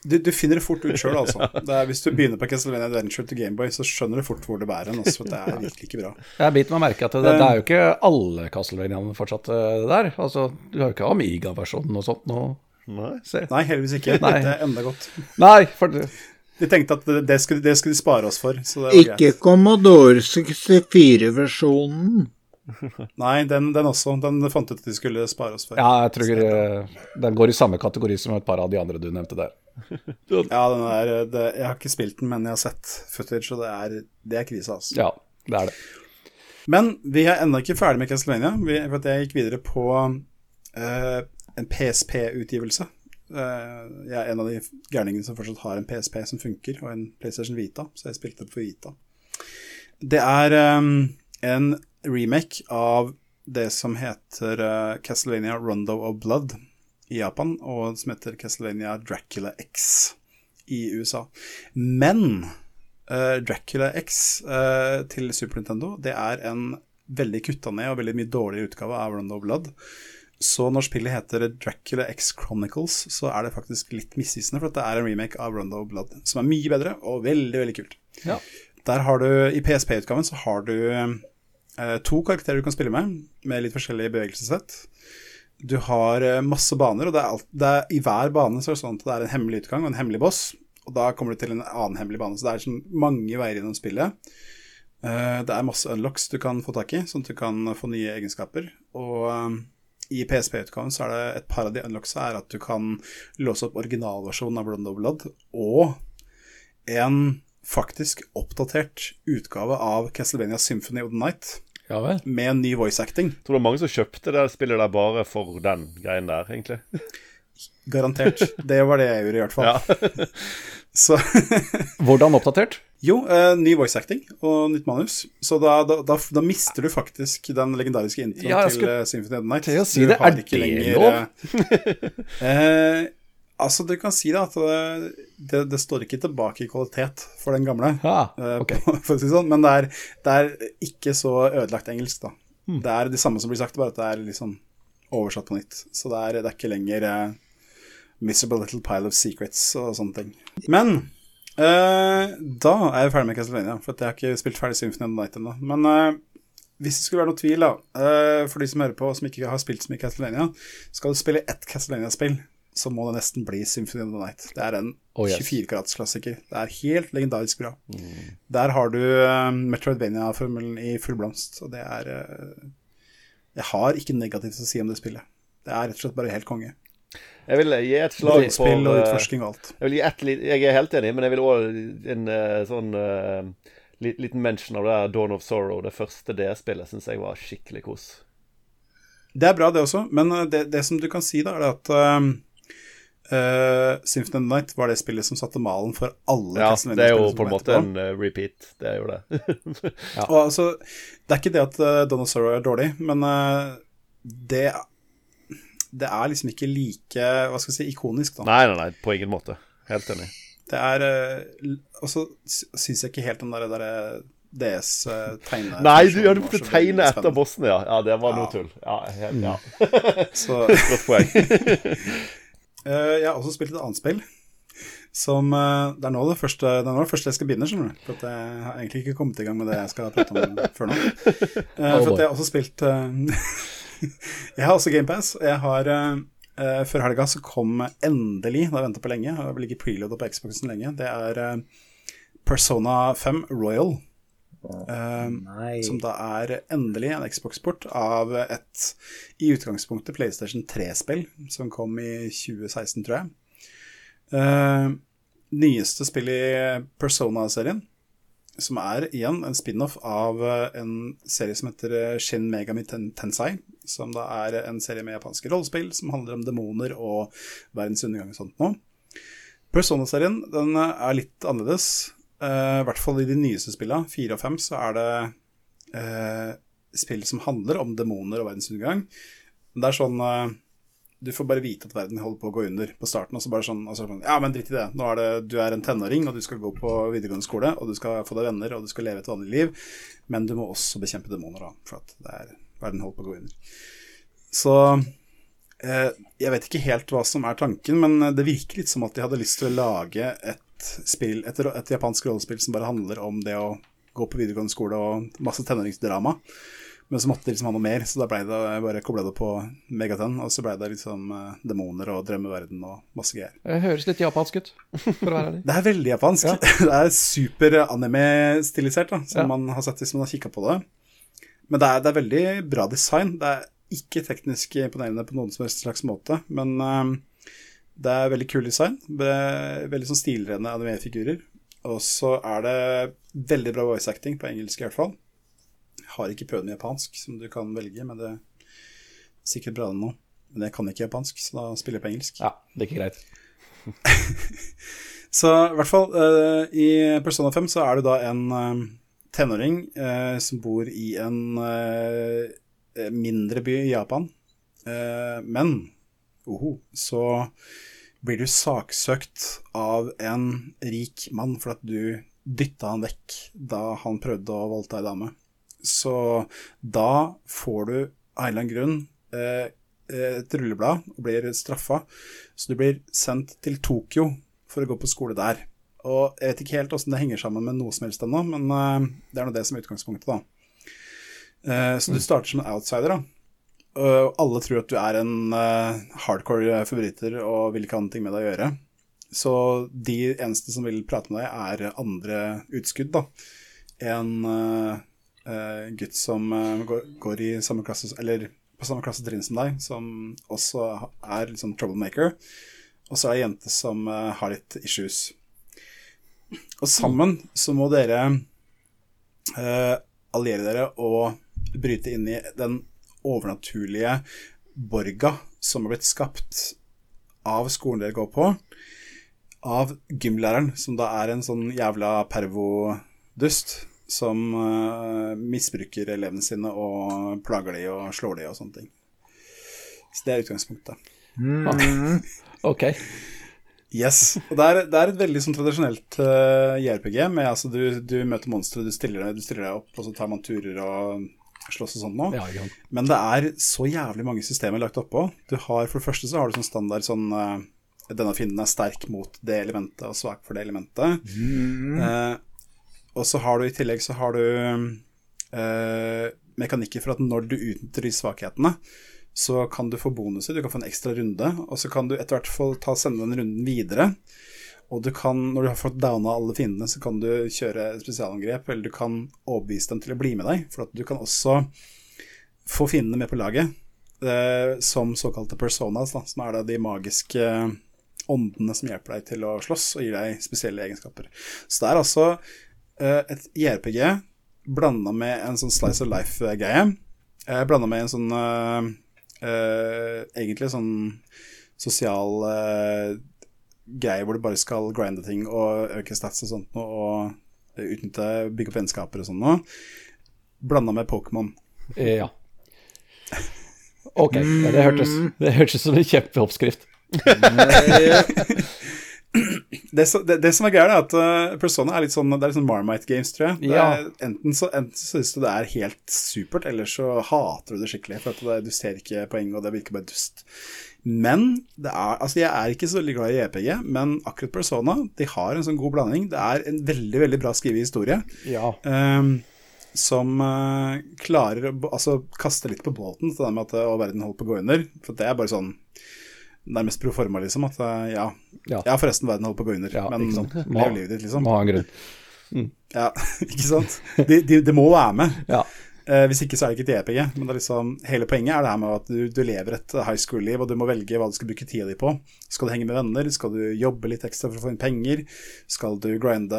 Du, du, finner det fort ut sjøl, altså. Er, hvis du begynner på Castlevania Adventure til Gameboy, så skjønner du fort hvor det bærer hen. Altså, det er virkelig ikke bra. Jeg biter meg merke at det, det, er jo ikke alle Castlevaniaene fortsatt eh, der. Altså, du har jo ikke Amiga-versjonen og sånt nå. Nei, Nei heldigvis ikke. Nei. Det er enda godt. Nei, for det de tenkte at det skulle, det skulle de spare oss for. ikke greit. Commodore 64-versjonen. Nei, den, den, også. Den fant ut at de skulle spare oss for. Ja, jeg tror den går i samme kategori som et par av de andre du nevnte der. ja, den er, det, jeg har ikke spilt den, men jeg har sett footage, og det er, det er krise, altså. Ja, det er det. Men vi er ennå ikke ferdig med Castlevania. Vi, for jeg gikk videre på uh, en PSP-utgivelse. Eh, jeg er en av de gærningene som fortsatt har en PSP som funker, og en PlayStation Vita, så jeg spilte på Vita. Det er um, en remake av det som heter uh, Castlevania Rondo of Blood i Japan, og som heter Castlevania Dracula X i USA. Men uh, Dracula X til Super Nintendo, det er en veldig kutta ned og veldig mye dårligere utgave av Rondo of Blood. Så når spillet heter Dracula X Chronicles, så er det faktisk litt misvisende, for det er en remake av Rondo Blood, som er mye bedre og veldig, veldig kult. Ja. Der har du, I PSP-utgaven så har du eh, to karakterer du kan spille med, med litt forskjellige bevegelsessett. Du har eh, masse baner, og det er alt, det er, i hver bane så er det sånn at det er en hemmelig utgang og en hemmelig boss. Og da kommer du til en annen hemmelig bane. Så det er sånn mange veier gjennom spillet. Eh, det er masse unlocks du kan få tak i, sånn at du kan få nye egenskaper. Og um, i PSP-utgaven så er det et par av de unlocks er at du kan låse opp originalversjonen av Blood of Blood, og en faktisk oppdatert utgave av Castlevania Symphony of the Night ja vel. Med en ny voice acting. Tror det er mange som kjøpte det spillet der bare for den greien der, egentlig. Garantert. Det var det jeg gjorde, i hvert fall. Ja. Så Hvordan oppdatert? Jo, eh, ny voice acting og nytt manus. Så da, da, da, da mister du faktisk den legendariske introen ja, til uh, Symphony of the Night. Til å si det, er det lenger, lov? eh, Altså, du kan si det at det, det, det, står ikke tilbake i kvalitet for den gamle, ah, okay. for å si sånn, men det er, det er, ikke så ødelagt engelsk, da. Hmm. Det er det samme som blir sagt, bare at det er liksom oversatt på nytt. Så det er, det er ikke lenger 'Miserable Little Pile of Secrets' og sånne ting. Men uh, da er jeg ferdig med Castlevania, for jeg har ikke spilt ferdig Symphony of the Night ennå. Men uh, hvis det skulle være noe tvil, da, for de som hører på og som ikke har spilt så mye Castlevania, skal du spille ett Castlevania-spill så må det nesten bli Symphony of the Night. Det er en Oh, yes. 24-karats-klassiker. Det er helt legendarisk bra. Der har du uh, Metroidvania-formelen i full blomst, og det er eh, Jeg har ikke negativt å si om det spillet. Det er rett og slett bare helt konge. Jeg vil gi et slag for Spill og eh, utforsking og alt. Jeg, et, jeg er helt enig, men jeg vil òg en eh, sånn uh, liten mention av det der Dawn of Sorrow. Det første D-spillet syns jeg var skikkelig kos. Det er bra, det også, men det, det som du kan si, da, er at uh, Symphony Night var det spillet som satte malen for alle Ja, det er jo på en måte etterpå. en repeat. Det er jo det. Og altså, det er ikke det at uh, Dawn of Sorrow er dårlig, men uh, det Det er liksom ikke like Hva skal jeg si ikonisk, da. nei, nei, nei, på ingen måte. Helt enig. Det er uh, Og så sy- syns jeg ikke helt den der, der DS-tegne... Nei, du hadde måttet tegne etter bossen, ja. Ja, det var noe tull. Ja, helt, ja. Så Godt poeng. Eh, jeg har også spilt et annet spill som eh, Det er nå det første, det er nå det første jeg skal begynne, skjønner du. For at jeg har egentlig ikke kommet i gang med det jeg skal prate om før nå. Eh, for at jeg har også spilt eh, Jeg har også GamePass. Jeg har uh, Før helga så kom endelig, da har jeg venta på lenge, har ligget preloada på Xboxen lenge, det er uh, Persona 5 Royal. Uh, som da er endelig en Xbox-port av et i utgangspunktet PlayStation 3-spill, som kom i 2016, tror jeg. Nyeste spill i Persona-serien, som er igjen en spin-off av eh, en serie som heter eh, Shin Megami Ten Tensei, som da er en serie med japanske rollespill som handler om demoner og verdens undergang og sånt noe. Persona-serien den eh, er litt annerledes. Uh, I hvert fall i de nyeste spillene, fire og fem, så er det uh, spill som handler om demoner og verdensundergang. Det er sånn eh, Du får bare vite at verden holder på å gå under på starten, og så bare sånn, så sånn Ja, men drit i det. Nå er det Du er en tenåring, og du skal gå på videregående skole, og du skal få deg venner, og du skal leve et vanlig liv, men du må også bekjempe demoner, da, for at er, verden holder på å gå under. Så eh, jeg vet ikke helt hva som er tanken, men det virker litt som at de hadde lyst til å lage et spill, et, et japansk rollespill som bare handler om det å gå på videregående skole og masse tenåringsdrama. Men så måtte de liksom ha noe mer, så da ble det jeg bare kobla det på Megaten. Og så ble det liksom uh, demoner og drømmeverden og masse greier. Det høres litt japansk ut, for å være ærlig. Det er veldig japansk. det er super anime-stilisert, da, som Ja. man har sett hvis man har kikka på det. Men det er, det er veldig bra design. Det er ikke teknisk imponerende på noen som helst slags måte, men uh, det er veldig kul design. Ve- Veldig sånn stilrene anime-figurer. Og så er det veldig bra voice acting, på engelsk i hvert fall. Har ikke prøvd med japansk, som du kan velge, men det er sikkert bra nå. Men jeg kan ikke japansk, så da spiller jeg på engelsk. Ja, det er ikke greit. Så i hvert fall uh, i Persona 5 så er du da en uh, tenåring uh, som bor i en mindre by i Japan. Men oho, så blir du saksøkt av en rik mann for at du dytta han vekk da han prøvde å voldta ei dame. Så da får du av en eller annen grunn eh, et rulleblad og blir straffa. Så du blir sendt til Tokyo for å gå på skole der. Og jeg vet ikke helt åssen det henger sammen med noe som helst ennå, men eh, det er nå det som er utgangspunktet, da. Eh, så du starter som en outsider, da. Og alle tror at du er en eh, hardcore forbryter og vil ikke ha noe med deg å gjøre. Så de eneste som vil prate med deg, er andre utskudd, da. En eh, gutt som uh, går, går i samme klasse Eller på samme klassetrinn som deg, som også er sånn troublemaker. Og så er det ei jente som uh, har litt issues. Og sammen så må dere alliere dere og bryte inn i den overnaturlige borga som har blitt skapt av skolen dere går på, av gymlæreren, som da er en sånn jævla pervodust som uh, misbruker elevene sine og plager de og slår de og sånne ting. Så det er utgangspunktet. Ok. Yes. Og det er, det er et veldig sånn tradisjonelt uh, JRPG. Med, altså, du, du møter monstre, du du stiller deg opp, og så tar man turer og slåss og sånn nå. Ja, ja. Men det er så jævlig mange systemer lagt oppå. Du har, for det første så har du sånn standard sånn uh, Denne fienden er sterk mot det elementet og svak for det elementet. Eh, og så har du i tillegg så har du eh, mekanikker for at når du utnytter de svakhetene, så kan du få bonuser, du kan få en ekstra runde, og så kan du etter hvert få ta, sende den runden videre. Og du kan, når du har fått downa alle fiendene, så kan du kjøre spesialangrep, eller du kan overbevise dem til å bli med deg. For at du kan også få fiendene med på laget eh, som såkalte personas, da, som er da de magiske åndene som hjelper deg til å slåss og gir deg spesielle egenskaper. Så det er altså et JRPG blanda med en sånn slice of life-greie. Eh, blanda med en sånn eh, eh, Egentlig sånn sosial eh, greie hvor du bare skal grinde ting og øke stats og sånt noe, og utnytte bygge opp vennskaper og sånn noe. Blanda med Pokémon. Ja. Ok, det hørtes, det hørtes som en kjempeoppskrift. Det, så- det, det som er greia, er at uh, Persona er litt sånn Det er litt sånn Marmite Games, tror jeg. Det Ja. er, enten så, enten så syns du det er helt supert, eller så hater du det skikkelig. For at det, du ser ikke poenget, og det virker bare dust. Men det er Altså, jeg er ikke så veldig glad i EPG, men akkurat Persona de har en sånn god blanding. Det er en veldig, veldig bra skrevet historie. Ja. um, som uh, klarer å altså, kaste litt på båten til det med at eh, å, verden holder på å gå under. For det er bare sånn nærmest proforma, liksom. At eh, ja, Ja. ja, forresten, verden holder på å gå under. Ja, men lev livet ditt, liksom. Må ha en grunn. Ja, ikke sant? Det de, de må være med. Ja. Eh, hvis ikke så er det ikke et EPG. Men det er liksom, hele poenget er det her med at du, du lever et high school-liv, og du må velge hva du skal bruke tida di på. Skal du henge med venner? Skal du jobbe litt ekstra for å få inn penger? Skal du grinde,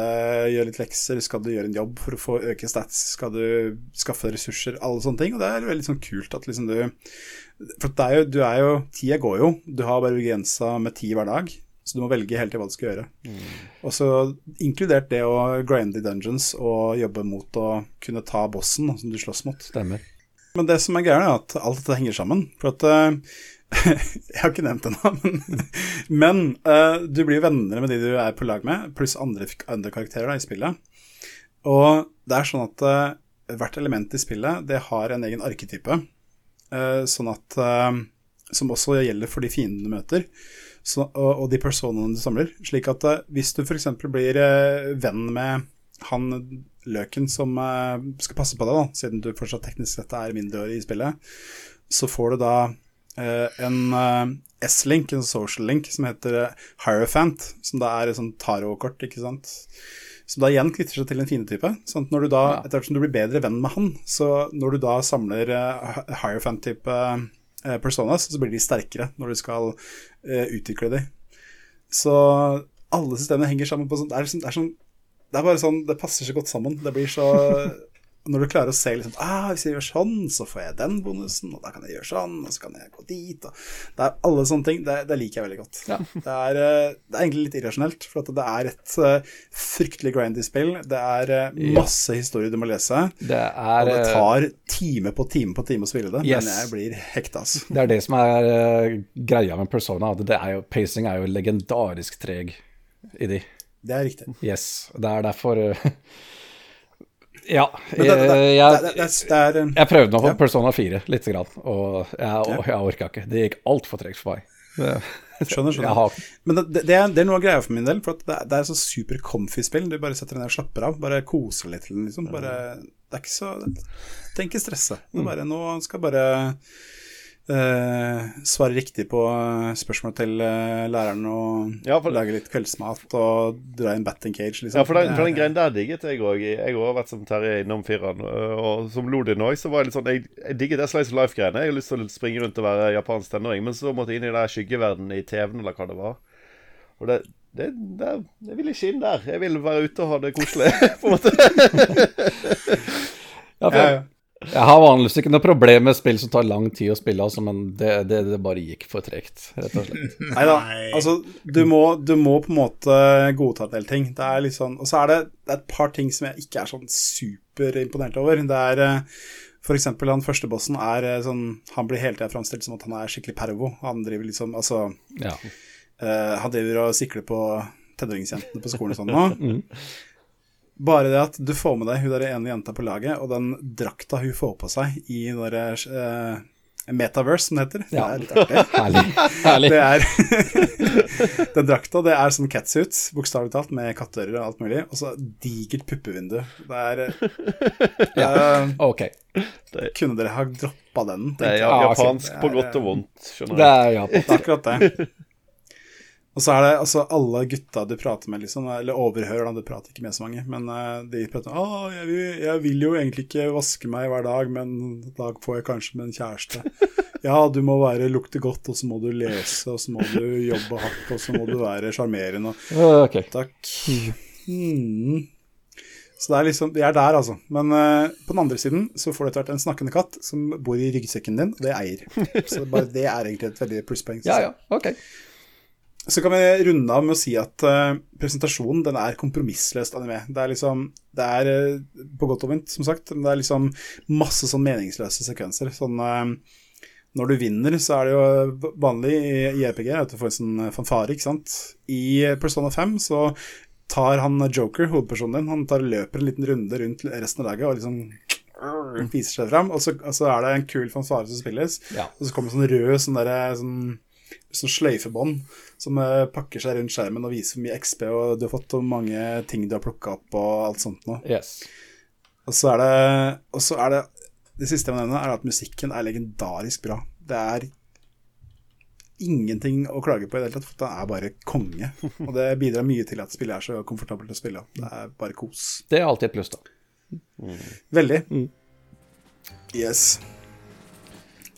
gjøre litt lekser? Skal du gjøre en jobb for å få øke stats? Skal du skaffe ressurser? Alle sånne ting. Og det er veldig sånn kult at liksom du For det er jo, du er jo Tida går jo. Du har bare begrensa med ti hver dag. Så du må velge hele tiden hva du skal gjøre. Og så inkludert det å grinde i dungeons og jobbe mot å kunne ta bossen som du slåss mot. Stemmer. Men det som er greia, er at alt dette henger sammen. For at eh, Jeg har ikke nevnt det nå, men, men uh, du blir venner med de du er på lag med, pluss andre, andre karakterer da, i spillet. Og det er sånn at uh, hvert element i spillet det har en egen arketype, sånn at eh, som også gjelder for de fiendene du møter, så, og, og de personene du samler. Slik at uh, hvis du f.eks. blir uh, venn med han løken som uh, skal passe på deg, da, siden du fortsatt teknisk sett er mindreårig i spillet, så får du da eh, en eh, S-link, en social link, som heter eh, Hierophant, som da er et sånt tarotkort, ikke sant. Som da igjen knytter seg til en fiendetype. Sånn at når du da, Ja. etter hvert som du blir bedre venn med han, så når du da samler uh, fan type uh, personas, så blir de sterkere når du skal uh, utvikle dem. Så alle systemene henger sammen på det er, sånn, det, er sånn, det er bare sånn Det passer så godt sammen. Det blir så Når du klarer å se liksom ah, Hvis jeg gjør sånn, så får jeg den bonusen, og da kan jeg gjøre sånn, og så kan jeg gå dit og Det er alle sånne ting. Det, det liker jeg veldig godt. Ja. Det, er, eh, det er egentlig litt irrasjonelt, for at det er et uh, fryktelig grindy spill. Det er Ja. masse historier du må lese, Det og er, det eh, tar time på time på time å spille det, Yes. men jeg blir hekta, altså. det er det som er uh, greia med Persona. at Det er jo, pacing er jo legendarisk treg i de. Det er riktig. Yes. Det er derfor Ja. Eh, jeg, prøvde nå på. Persona 4 lite grann, og jeg, jeg orka ikke. Det gikk altfor tregt for meg. Skjønner, skjønner. Men det, det, er, det er noe av greia for min del, for det, er- det er så super comfy spill. Du bare setter deg ned og slapper av. Bare koser litt til den, liksom. Bare, det er ikke så Tenk ikke stresse. Det er bare, nå skal bare svare riktig på eh, spørsmål til eh, læreren og Ja, for- lage litt kveldsmat og dra inn batting cage, liksom. Ja, for den, for den greien der digget jeg òg. Jeg har vært som Terje innom fireren. Og som Lodin òg, så var jeg litt sånn Jeg, jeg digget det Slice of Life-greiene. Jeg har lyst til å springe rundt og være japansk tenåring, men så måtte jeg inn i den skyggeverdenen i TV-en, eller hva det var. Og det, det, det Jeg vil ikke inn der. Jeg vil være ute og ha det koselig, på en måte. ja, for ja, jeg, ja. Jeg har vanligvis ikke noe problem med spill som tar lang tid å spille, altså, men det, det, det bare gikk for tregt, rett og slett. Nei da. Altså, du må, du må på en måte godta en del ting. Det er litt sånn, og så er det, det er et par ting som jeg ikke er sånn superimponert over. Det er f.eks. for eksempel han første bossen er eh, sånn Han blir hele tida framstilt som at han er skikkelig pervo. Han driver liksom Altså, Ja. uh, han driver og sikler på tenåringsjentene på skolen og sånn nå. Bare det at du får med deg hun der ene jenta på laget, og den drakta hun får på seg i den derre eh, Metaverse, som det heter. Ja. Det er litt artig. Herlig. Herlig. Det er Den drakta, det er sånn catsuit, bokstavelig talt, med katteører og alt mulig, og så digert puppevindu. Det er eh, Ja. uh, Ok. Kunne dere ha droppet droppa den. Det er japansk på godt og vondt, skjønner Det er Japan. Det er akkurat det. Og så er det altså alle gutta du prater med, liksom, eller overhører, da, du prater ikke med så mange, men uh, de prater Å, jeg vil, jeg vil jo egentlig ikke vaske meg hver dag, men da får jeg kanskje med en kjæreste. Ja, du må være lukte godt, og så må du lese, og så må du jobbe hardt, og så må du være sjarmerende. og- Ok. Takk. Hmm. Så det er liksom, vi er der, altså. Men uh, på den andre siden så får du etter hvert en snakkende katt som bor i ryggsekken din, og det er eier. Så bare det er egentlig et veldig plusspoeng. Ja, ja. Ok. Så kan vi runde av med å si at uh, presentasjonen den er kompromissløst anime. Det er liksom Det er uh, på godt og vondt, som sagt, men det er liksom masse sånn meningsløse sekvenser. Sånn uh, Når du vinner, så er det jo vanlig i RPG at du får en sånn fanfare, ikke sant. I Persona 5 så tar han Joker, hovedpersonen din, han tar og løper en liten runde rundt resten av laget og liksom viser seg fram, og så, og så er det en kul fanfare som spilles, Ja. og så kommer sånn rød sånn derre sånn, sånn sløyfebånd som eh, pakker seg rundt skjermen og viser hvor mye XP og du har fått, og mange ting du har plukka opp og alt sånt noe. Yes. Og så er det Og så er det Det siste jeg må nevne, er at musikken er legendarisk bra. Det er ingenting å klage på i det hele tatt, for den er bare konge. Og det bidrar mye til at spillet er så komfortabelt å spille. Det er bare kos. Det er alltid et pluss, da. Veldig. Yes.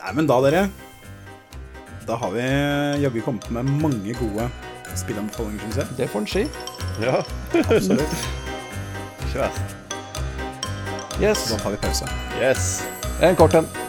Nei, men da, dere Da har vi jaggu kommet med mange gode spillanbefalinger, syns jeg. Det får en si. Ja, Absolutt. ikke. Yes. Da tar vi pause. Yes. En kort en.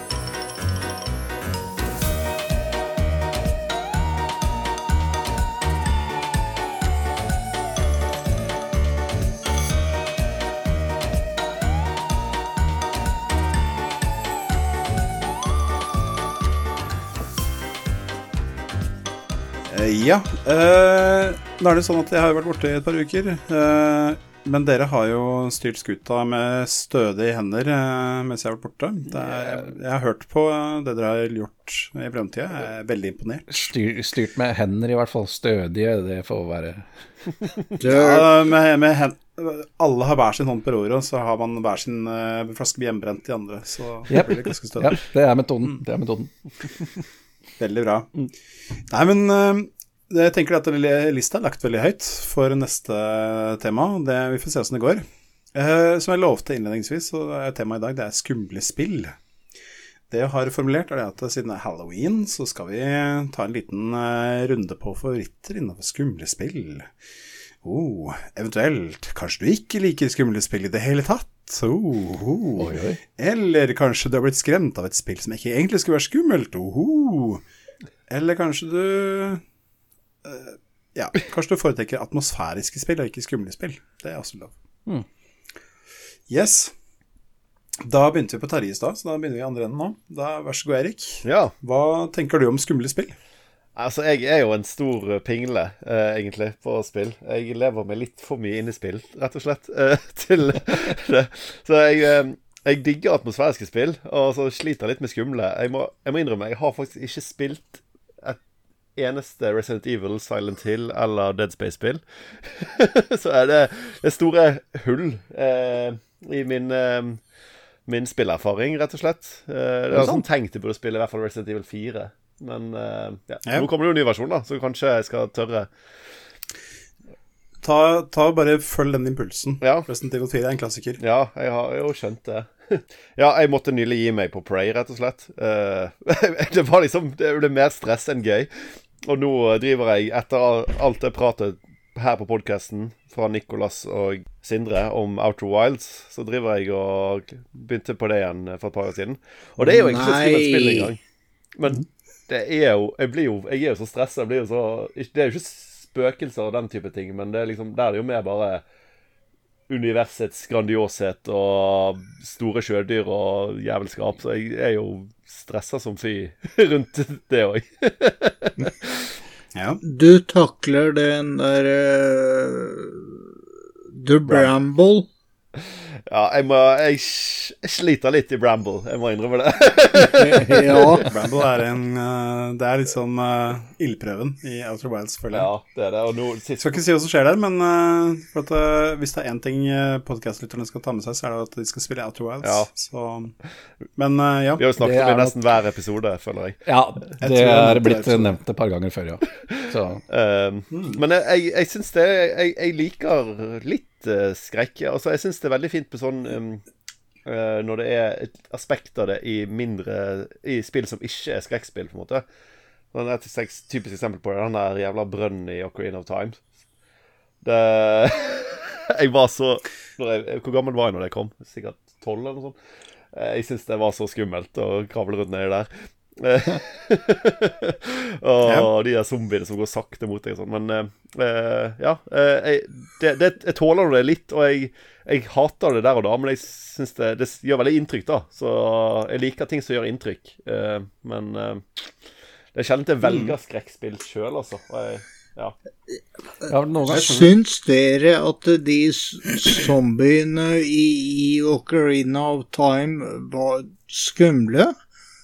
Ja. eh, nå er det sånn at jeg har vært borte i et par uker. eh, men dere har jo styrt skuta med stødige hender eh, mens jeg har vært borte. Det er, jeg har hørt på eh, det dere har gjort i mellomtida. Jeg er veldig imponert. Styr, styrt med hender, i hvert fall. Stødige, det får være Ja, med, med hen, alle har hver sin hånd på roret, og så har man hver sin uh, flaske med hjemmebrent i andre. Så Yep. det blir det ganske Ja, det er metoden. Det er metoden. Veldig bra. Nei, men eh, jeg tenker at lista er lagt veldig høyt for neste tema. Det, vi får se åssen det går. Eh, som jeg lovte innledningsvis, så er temaet i dag det er skumle spill. Det jeg har formulert, er at siden det er halloween, så skal vi ta en liten eh, runde på favoritter innenfor skumle spill. Oh, eventuelt kanskje du ikke liker skumle spill i det hele tatt? Oh, oh. Oi, oi. Eller kanskje du har blitt skremt av et spill som ikke egentlig skulle være skummelt? Oh, Eller kanskje du eh, Ja, kanskje du foretrekker atmosfæriske spill og ikke skumle spill. Det er også lov. Mm. Yes. Da begynte vi på Terje i stad, så da begynner vi i andre enden nå. Da, Vær så god, Erik. Ja. Hva tenker du om skumle spill? Altså, jeg er jo en stor eh, pingle, eh, egentlig, på spill. Jeg lever meg litt for mye inn i spill, rett og slett, eh, til det. Så jeg, eh, jeg digger atmosfæriske spill, og så sliter jeg litt med skumle. Jeg må, jeg må innrømme, jeg har faktisk ikke spilt eneste Resident Evil, Silent Hill eller Dead Space-spill. så er det, det store hull eh, i min eh, Min spillerfaring, rett og slett. Eh, det er sånn tenkt jeg burde spille i hvert fall Resident Evil 4. Men eh, ja. Ja. nå kommer det jo en ny versjon, da, så kanskje jeg skal tørre. Ta, ta bare Følg den impulsen. Ja. Resident Evil 4 er en klassiker. Ja, jeg har jo skjønt det. ja, jeg måtte nylig gi meg på Prey, rett og slett. Uh, det var liksom Det ble mer stress enn gøy. Og nå driver jeg, etter alt det pratet her på podkasten fra Nicolas og Sindre om Outer Wilds, så driver jeg og begynte på det igjen for et par år siden. Og det er jo egentlig ikke et spill engang. Men det er jo Jeg blir jo Jeg er jo så stressa. Det er jo ikke spøkelser og den type ting, men det er liksom Der er det jo mer bare universets grandioshet og store sjødyr og jævelskap, så jeg er jo stressa som fy rundt det òg. Ja. du takler den der uh, The Bramble Ja, jeg må Jeg jeg sliter litt i Bramble, jeg må innrømme det. Ja. Bramble er en eh, Det er liksom uh, ildprøven i Outer Wilds, føler jeg. Ja, det er det. Og nå Jeg sist skal ikke si hva som skjer der, men uh, for at, uh, hvis det er én ting podkastlytterne skal ta med seg, så er det at de skal spille Outer Wilds. Ja. Så, men uh, ja. Vi har jo snakket om det nesten hver episode, føler jeg. Ja, det jeg er blitt nevnt et par ganger før, ja. Så Um, Men jeg, jeg, jeg syns det jeg, jeg liker litt uh, skrekk. Altså, jeg syns det er veldig fint med sånn um, uh, Når det er et aspekt av det i mindre I spill som ikke er skrekkspill, på en måte. Sånn et typisk eksempel på det. Den der jævla brønnen i Ocarina of Time. Det Jeg var så jeg, Hvor gammel var jeg når det kom? Sikkert tolv, eller noe sånt. Eh, Jeg syns det var så skummelt å kravle rundt nedi der. Eh, og de der zombiene som går sakte mot deg og sånn. Men uh, ja. eh, jeg, det, det, jeg tåler det litt, og jeg, jeg hater det der og da, men jeg syns det, det gjør veldig inntrykk, da. Så jeg liker ting som gjør inntrykk. Uh, men eh, det er sjelden jeg velger skrekkspill sjøl, altså. Jeg, ja. ja, Syns dere at de zombiene i, i Ocarina of Time var skumle?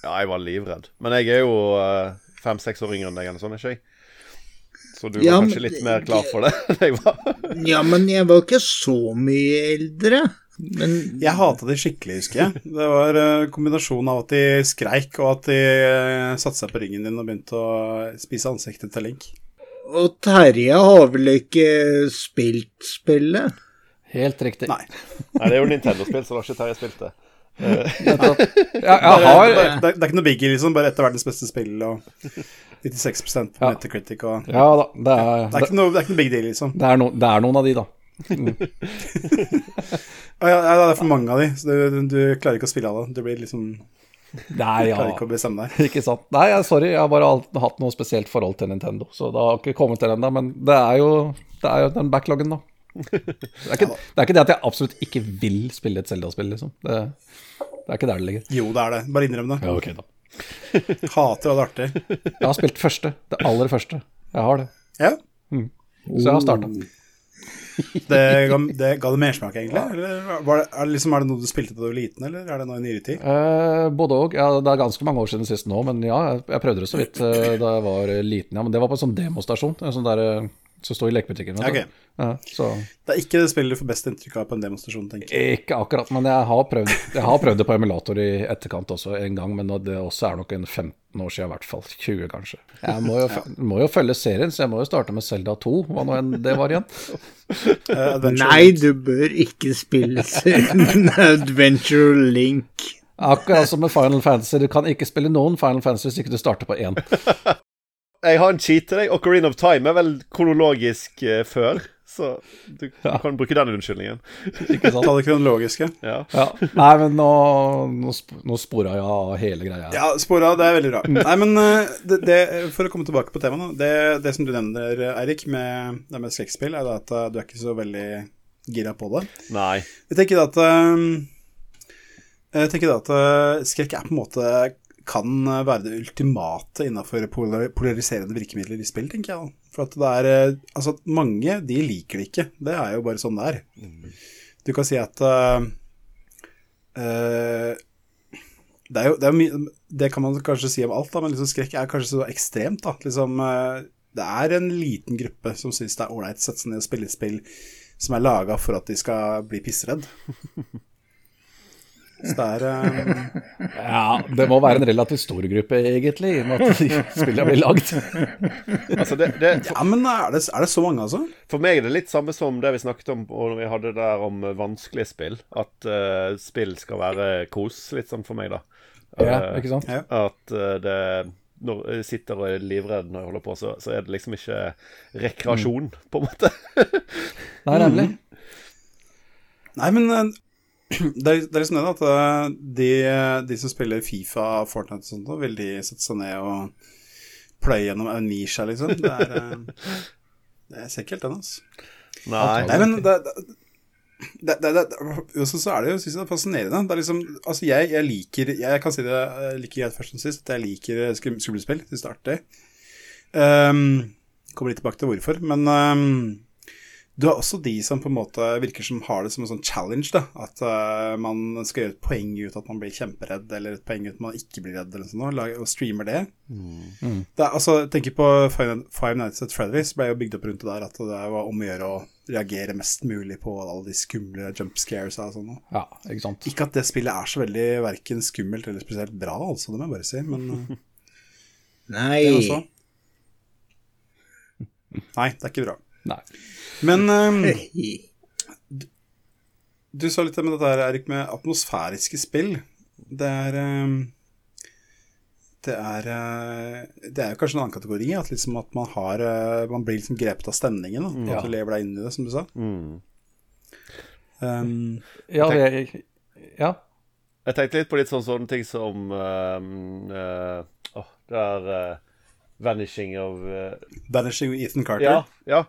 Ja, jeg var livredd. Men jeg er jo eh, fem-seks år yngre enn deg, eller sånn, er ikke jeg? Så du var Ja, men kanskje litt mer klar for det enn jeg var. Ja, men jeg var ikke så mye eldre. Men Jeg hata de skikkelig, husker jeg. Det var uh, kombinasjonen av at de skreik, og at de uh, satte seg på ryggen din og begynte å spise ansiktet til Link. Og Terje har vel ikke spilt spillet? Helt riktig. Nei. Nei, det er jo Nintendo-spill, så da har ikke Terje spilt det. Ja, jeg Det er, har det, er, det er ikke noe biggie, liksom. Bare et av verdens beste spill og 96 på Ja. Metacritic og Ja da, det er, det er, ikke noe, det er ikke noe big deal, liksom. det, er no, det er noen av de, da. Å, ja, ja, det er for mange av de, så du, du klarer ikke å spille av det. Du blir liksom Nei, ja. Klarer ikke å bestemme deg. Ikke sant. Nei, jeg, sorry, jeg har bare hatt noe spesielt forhold til Nintendo. Så det har ikke kommet til ennå, men det er, jo, det er jo den backloggen, da. Det er, ikke, det er ikke det at jeg absolutt ikke vil spille et Zelda-spill, liksom. Det, det er ikke der det ligger. Jo, det er det. Bare innrøm det. Ja, okay, da. Hater å det artig. Jeg har spilt første. Det aller første. Jeg har det. Ja. Så jeg har starta. Det ga, det ga det mersmak, egentlig? Eller var det, er, det liksom, er det noe du spilte da du var liten, eller er det noe i nyere tid? Eh, både òg. Ja, det er ganske mange år siden sist nå, men ja, jeg, prøvde det så vidt eh, da jeg var liten. Ja, Men det var på en sånn demostasjon. En sånn der eh, som står i lekebutikken. Okay. Ja, Det er ikke det spillet du får best inntrykk av på en demonstrasjon, tenker jeg. Ikke akkurat, men jeg har, prøvd, jeg har prøvd det på emulator i etterkant også en gang, men det også er nok en 15 år siden i hvert fall. 20 kanskje. Jeg må jo, må jo følge serien, så jeg må jo starte med Zelda 2, hva nå enn det var igjen. uh, Nei, du bør ikke spille Adventure Link. Akkurat som med Final Fantasy, du kan ikke spille noen Final Fantasy hvis ikke du starter på én. Jeg har en cheat til deg. Ocarina of Time er vel kronologisk uh, før, så du Ja. kan bruke den unnskyldningen. Ikke sant? Ta det kronologiske. Ja. Ja. Nei, men nå, nå, nå spora jeg av hele greia. Ja, spora, det er veldig bra. Nei, men eh, det, det, for å komme tilbake på temaet, det, det som du nevner, Eirik, med det med skrekkspill, er at eh, du er ikke så veldig gira på det. Nei. Jeg tenker at eh, Jeg tenker at skrekk er på en måte kan være det ultimate innenfor polariserende virkemidler i spill, tenker jeg. For at det er eh, Altså, mange, de liker det ikke. Det er jo bare sånn det er. Du kan si at uh, eh, det er jo det, er mye, det kan man kanskje si om alt, da, men liksom skrekk er kanskje så ekstremt. da. Liksom, uh, det er en liten gruppe som syns det er ålreit å sette seg ned og spille et spill som er laga for at de skal bli pissredd. Så det er um... Ja, det må være en relativt stor gruppe, egentlig, i og med at spillene blir lagd. Altså, det, det, for, Ja, men er det, er det så mange, altså? for meg er det litt samme som det vi snakket om når vi hadde det der om eh, vanskelige spill. At uh, spill skal være kos, litt sånn for meg, da. Ja, Eh, ikke sant? At uh, det Når jeg sitter og er livredd når jeg holder på, så, så er det liksom ikke rekreasjon, på en måte. Nei, nemlig. Nei, men det er, det er liksom det, at eh, de, de som spiller Fifa, Fortnite og sånt, vil de sette seg ned og pløye gjennom Amnesia, liksom. Det er eh, Jeg ser ikke helt den, altså. Nei. Nei, men det, det, det, det, det, også så er det jo synes jeg det er fascinerende. Det er liksom, altså jeg, jeg liker Jeg kan si det like greit først og sist, at jeg liker skrum- skumlespill. Syns det er artig. Um, kommer litt tilbake til hvorfor, men um, Du har også de som på en måte virker som har det som en sånn challenge. da, At uh, man skal gjøre et poeng ut at man blir kjemperedd, eller et poeng ut at man ikke blir redd, eller sånn, og streamer det. Mm. det altså, tenker på Five, Five Nights at Freddy's ble jo bygd opp rundt det der at det var om å gjøre å reagere mest mulig på alle de skumle jump scares og sånn. Ja, ikke sant. Ikke at det spillet er så veldig verken skummelt eller spesielt bra, altså, det må jeg bare si, men Nei. Nei. Nei, det er ikke bra. Nei. Men um, du, du sa litt om dette her, Erik, med atmosfæriske spill. Det er um, det er, uh, det er kanskje en annen kategori. At, liksom at man, har, uh, man blir liksom grepet av stemningen. Da, ja. At du lever deg inn i det, som du sa. Mm. Um, ja, det, ja. Jeg tenkte litt på litt sånn, sånne ting som um, uh, oh, Det er Vanishing of Vanishing of Ethan Carter? Ja. ja.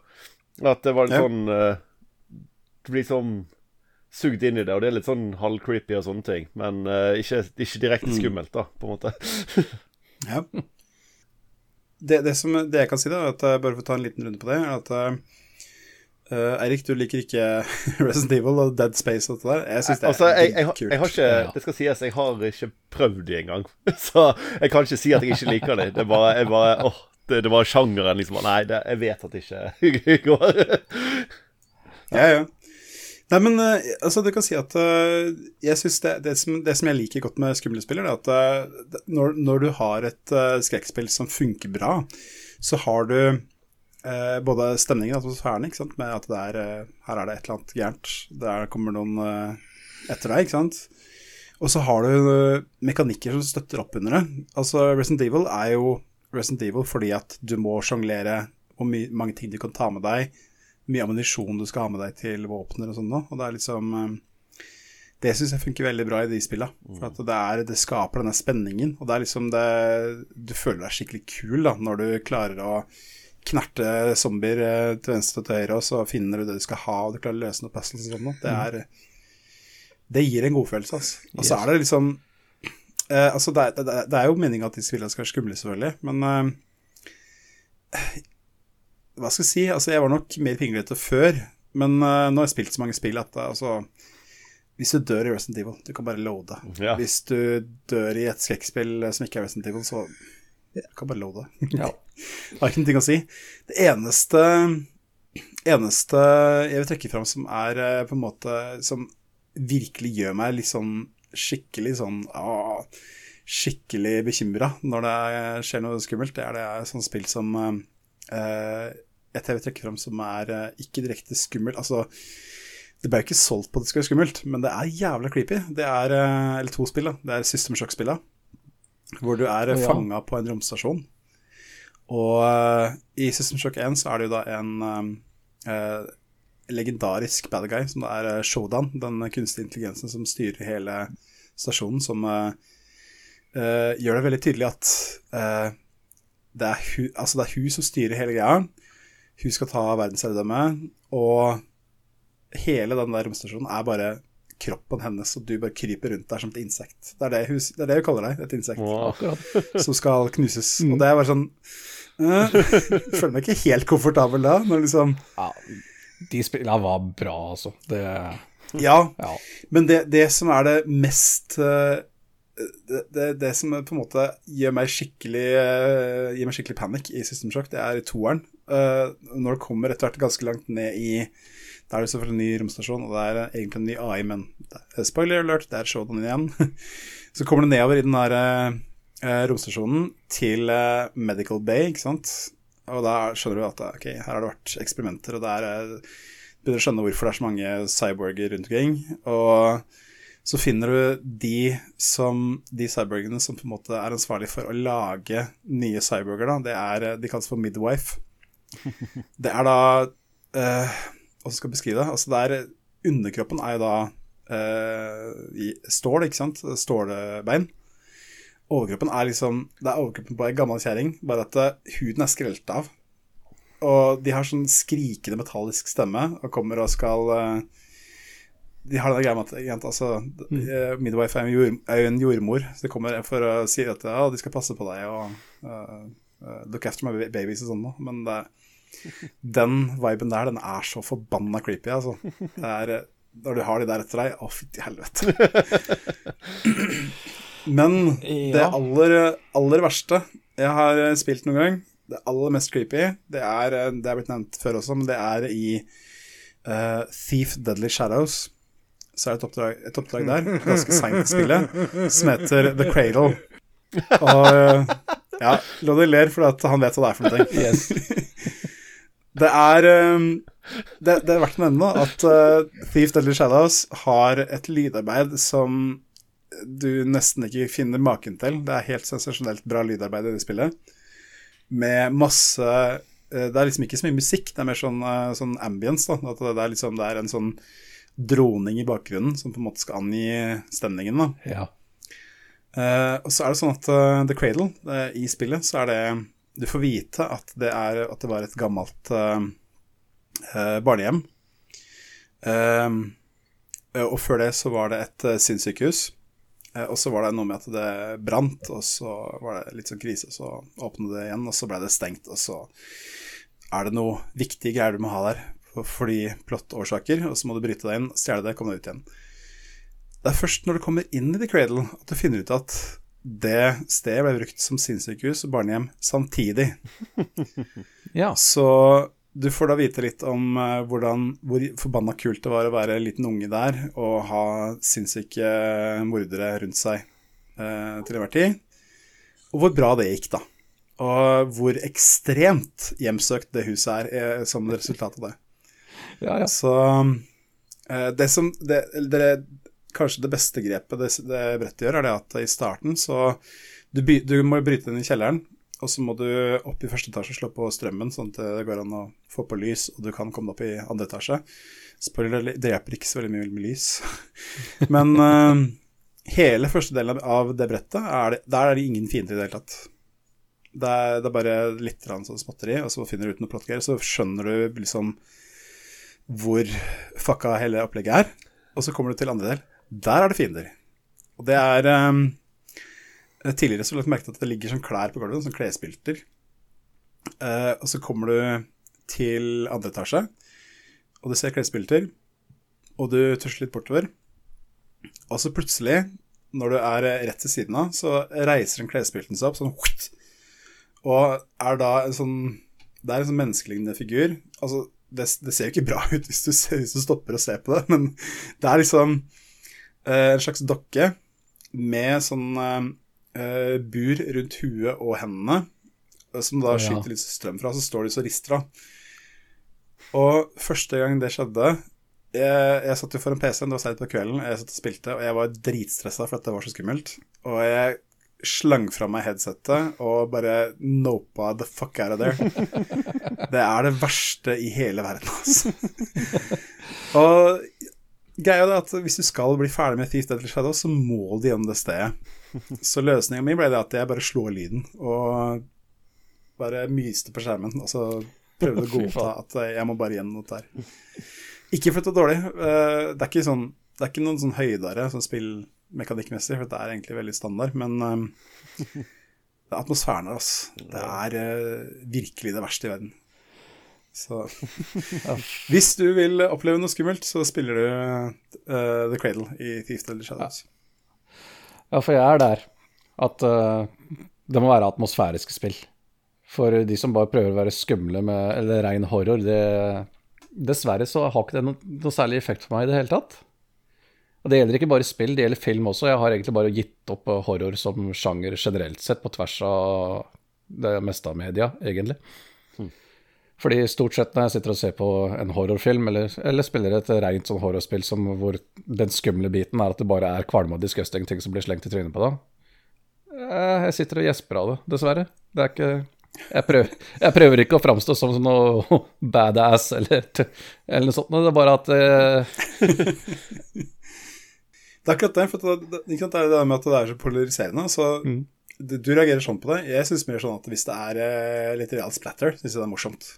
At det var litt ja. sånn uh, Du blir sånn sugd inn i det, og det er litt sånn halvcreepy og sånne ting. Men uh, ikke, ikke, direkte mm. skummelt, da, på en måte. ja. Det, det, som, det, jeg kan si, da, at, jeg bare for å ta en liten runde på det, er at uh, Eirik, du liker ikke Resident Evil og Dead Space og det der. Jeg syns det altså, jeg, jeg, kult. Jeg har ikke, det skal sies, jeg har ikke prøvd det engang. Så jeg kan ikke si at jeg ikke liker det. Det var, jeg bare åh, det, det, var sjangeren, liksom. Nei, det, jeg vet at det ikke går. ja, ja. Nei, men uh, altså, du kan si at uh, jeg synes det, det, som, det, som, jeg liker godt med skumle spiller, er at uh, når, når, du har et uh, skrekkspill som funker bra, så har du både stemningen og atmosfæren, ikke sant, med at det er, her er det et eller annet gærent. Der kommer noen etter deg, ikke sant. Og så har du mekanikker som støtter opp under det. Altså, Resident Evil er jo Resident Evil fordi at du må sjonglere hvor mange ting du kan ta med deg, mye ammunisjon du skal ha med deg til våpner og sånn Og det er liksom eh, Det syns jeg funker veldig bra i de spillene. For at det, er, det skaper denne spenningen, og det er liksom det Du føler deg skikkelig kul da, når du klarer å knerte zombier eh, til venstre og til høyre, og så finner du det du skal ha, og du klarer å løse noen puzzles og sånn. Det er Det gir en godfølelse, altså. Og så er det liksom eh, altså det, det, det, er jo meninga at de spillene skal være skumle, selvfølgelig, men eh, Hva skal jeg si? Altså, jeg var nok mer pinglete før, men eh, nå har jeg spilt så mange spill at altså Hvis du dør i Resident Evil, du kan bare loade. Ja. Hvis du dør i et skrekkspill som ikke er Resident Evil, så du kan bare loade. Ja. det har ikke noe å si. Det eneste eneste jeg vil trekke fram som er på en måte Som virkelig gjør meg litt sånn skikkelig sånn å, Skikkelig bekymra når det skjer noe skummelt. Det er det sånn spill som uh, Et jeg vil trekke fram som er uh, ikke direkte skummelt. Altså, det ble jo ikke solgt på at det skulle være skummelt, men det er jævla creepy. Det er Eller to spill, da. Det er System Shock-spilla. Hvor du er uh, ja. fanga på en romstasjon. Og i System Shock 1 så er det jo da en legendarisk bad guy, som det er Shodan, den kunstige intelligensen som styrer hele stasjonen, som uh, uh, gjør det veldig tydelig at uh, det, er hun, altså det er hun som styrer hele greia. Hun skal ta verdensherredømme, og hele den der romstasjonen er bare kroppen hennes, og du bare kryper rundt der som et insekt. Det er det hun, det er det hun kaller deg, et insekt. Wow. som skal knuses. Og det er bare sånn uh, Føler meg ikke helt komfortabel da, når liksom ja de spillene var bra, altså. Det, ja, ja, men det, det, som er det mest eh, det, det, det, som på en måte gir meg skikkelig uh, Gir meg skikkelig panikk i System Shock, det er toeren. Uh, når det kommer etter hvert ganske langt ned i Da er det selvfølgelig en ny romstasjon, og det er egentlig en ny AI, men spoiler alert, det er Showdown igjen. så kommer du nedover i den der uh, romstasjonen til Medical Bay, ikke sant. Og da skjønner du at ok, her har det vært eksperimenter, og der begynner å skjønne hvorfor det er så mange cyborger rundt omkring. Og så finner du de som De cyborgene som på en måte er ansvarlig for å lage nye cyborger, da. Det er De kalles for midwife. Det er da uh, Hvordan skal jeg beskrive det? Altså det er Underkroppen er jo da i stål, ikke sant? Stålbein. Overkroppen er liksom Det er overkroppen på ei gammel kjerring, bare at uh, huden er skrelt av. Og de har sånn skrikende metallisk stemme og kommer og skal uh, De har den greia med at altså, mm. uh, Midwife er, jord, er, jo en jordmor, så de kommer for å si at ja, de skal passe på deg og look after my babies og sånn noe. Men det, Den viben der, den er så forbanna creepy, altså. Det er, eh, når du har de der etter deg, å fytti helvete. Men det aller, aller verste jeg har eh, spilt noen gang, det aller mest creepy, det er, eh, det er blitt nevnt før også, men det er i uh, Thief Deadly Shadows. Så er det et oppdrag, et oppdrag der, ganske seint i spillet, som heter The Cradle. Og ja, Loddy ler fordi at han vet hva det er for noe. Yes. Det er um, det, det er verdt å nevne at uh, Thief Deadly Shadows har et lydarbeid som du nesten ikke finner maken til. Det er helt sensasjonelt bra lydarbeid i det spillet. Med masse uh, Det er liksom ikke så mye musikk, det er mer sånn, uh, sånn ambience. Da. At det, er liksom, det er en sånn droning i bakgrunnen som på en måte skal angi stemningen. da. Ja. Uh, og så er det sånn at The Cradle i spillet, så er det Du får vite at det, er, at det var et gammelt eh, barnehjem. Uh, og før det så var det et uh, sinnssykehus. Eh, og så var det noe med at det brant, og så var det litt sånn krise, så åpnet det igjen, og så ble det stengt, og så er det noe viktige greier du må ha der fordi plottårsaker, og så må du bryte deg inn, stjele det, komme deg ut igjen. Det er først når du kommer inn i The Cradle at du finner ut at det stedet ble brukt som sinnssykehus og barnehjem samtidig. ja. Så du får da vite litt om eh, hvordan, hvor forbanna kult det var å være en liten unge der og ha sinnssyke mordere rundt seg eh, til enhver tid. Og hvor bra det gikk, da. Og hvor ekstremt hjemsøkt det huset er eh, som resultat av det. ja, ja. Så eh, det som det, det, Kanskje det beste grepet det, det brettet gjør, er det at i starten så du, du må bryte inn i kjelleren, og så må du opp i første etasje og slå på strømmen, sånn at det går an å få på lys, og du kan komme deg opp i andre etasje. Spoiler, det hjelper ikke så veldig mye med lys. Men uh, hele første delen av- det brettet, er det, der er det ingen fiender i det hele tatt. Det er, det er bare litt sånn småtteri, og så finner du ut noe plottgreier, så skjønner du liksom hvor fucka hele opplegget er. Og så kommer du til andre del. Der er det fiender. Og det er um, Tidligere så la jeg merke til at det ligger sånn klær på gulvet, sånn klesbylter. Uh, og så kommer du til andre etasje, og du ser klesbylter, og du tusjer litt bortover. Og så plutselig, når du er rett til siden av, så reiser en klesbylten seg opp sånn og er da en sånn Det er en sånn menneskelignende figur. Altså, det, det ser jo ikke bra ut hvis du, hvis du stopper og ser på det, men det er liksom en slags dokke med sånn uh, bur rundt huet og hendene, eh, som da Ja. skyter litt strøm fra, så står de så rister av. Og første gang det skjedde jeg, jeg satt jo foran PC-en, det var seint på kvelden, jeg satt og spilte, og jeg var dritstressa for at det var så skummelt. Og jeg slang fra meg headsetet og bare nopa the fuck out of there. Det er det verste i hele verden, altså. Og greia er at hvis du skal bli ferdig med Thief Deadly Shadow, så må du gjennom det stedet. Så løsninga mi ble det at jeg bare slår lyden og bare myste på skjermen. Og så prøvde å godta at jeg må bare gjennom noe der. Ikke for at det er dårlig. eh, Det er ikke, sånn, det er ikke noen sånn høydere sånn spillmekanikkmessig, for det er egentlig veldig standard. Men um, det er atmosfæren her, altså. Det er uh, virkelig det verste i verden. Så hvis du vil oppleve noe skummelt, så spiller du uh, The Cradle i Thieves Deadly Shadows. Ja, for jeg er der at uh, det må være atmosfæriske spill. For de som bare prøver å være skumle med eller rein horror, det Dessverre så har ikke det noe, noe særlig effekt for meg i det hele tatt. Og det gjelder ikke bare spill, det gjelder film også. Jeg har egentlig bare gitt opp eh, horror som sjanger generelt sett, på tvers av det meste av media, egentlig. Fordi stort sett når jeg sitter og ser på en horrorfilm, eller, eller spiller et rent sånn horrorspill som, hvor den skumle biten er at det bare er kvalme og disgusting ting som blir slengt i trynet på deg, eh, jeg sitter og gjesper av det, dessverre. Det er ikke jeg prøver, jeg prøver ikke å framstå som noe badass eller, eller noe sånt, det er bare at eh, Det er akkurat det, for det, er det med at det er så polariserende. Så du, du reagerer sånn på det. Jeg syns mer sånn at hvis det er eh, litt real splatter, syns jeg det er morsomt.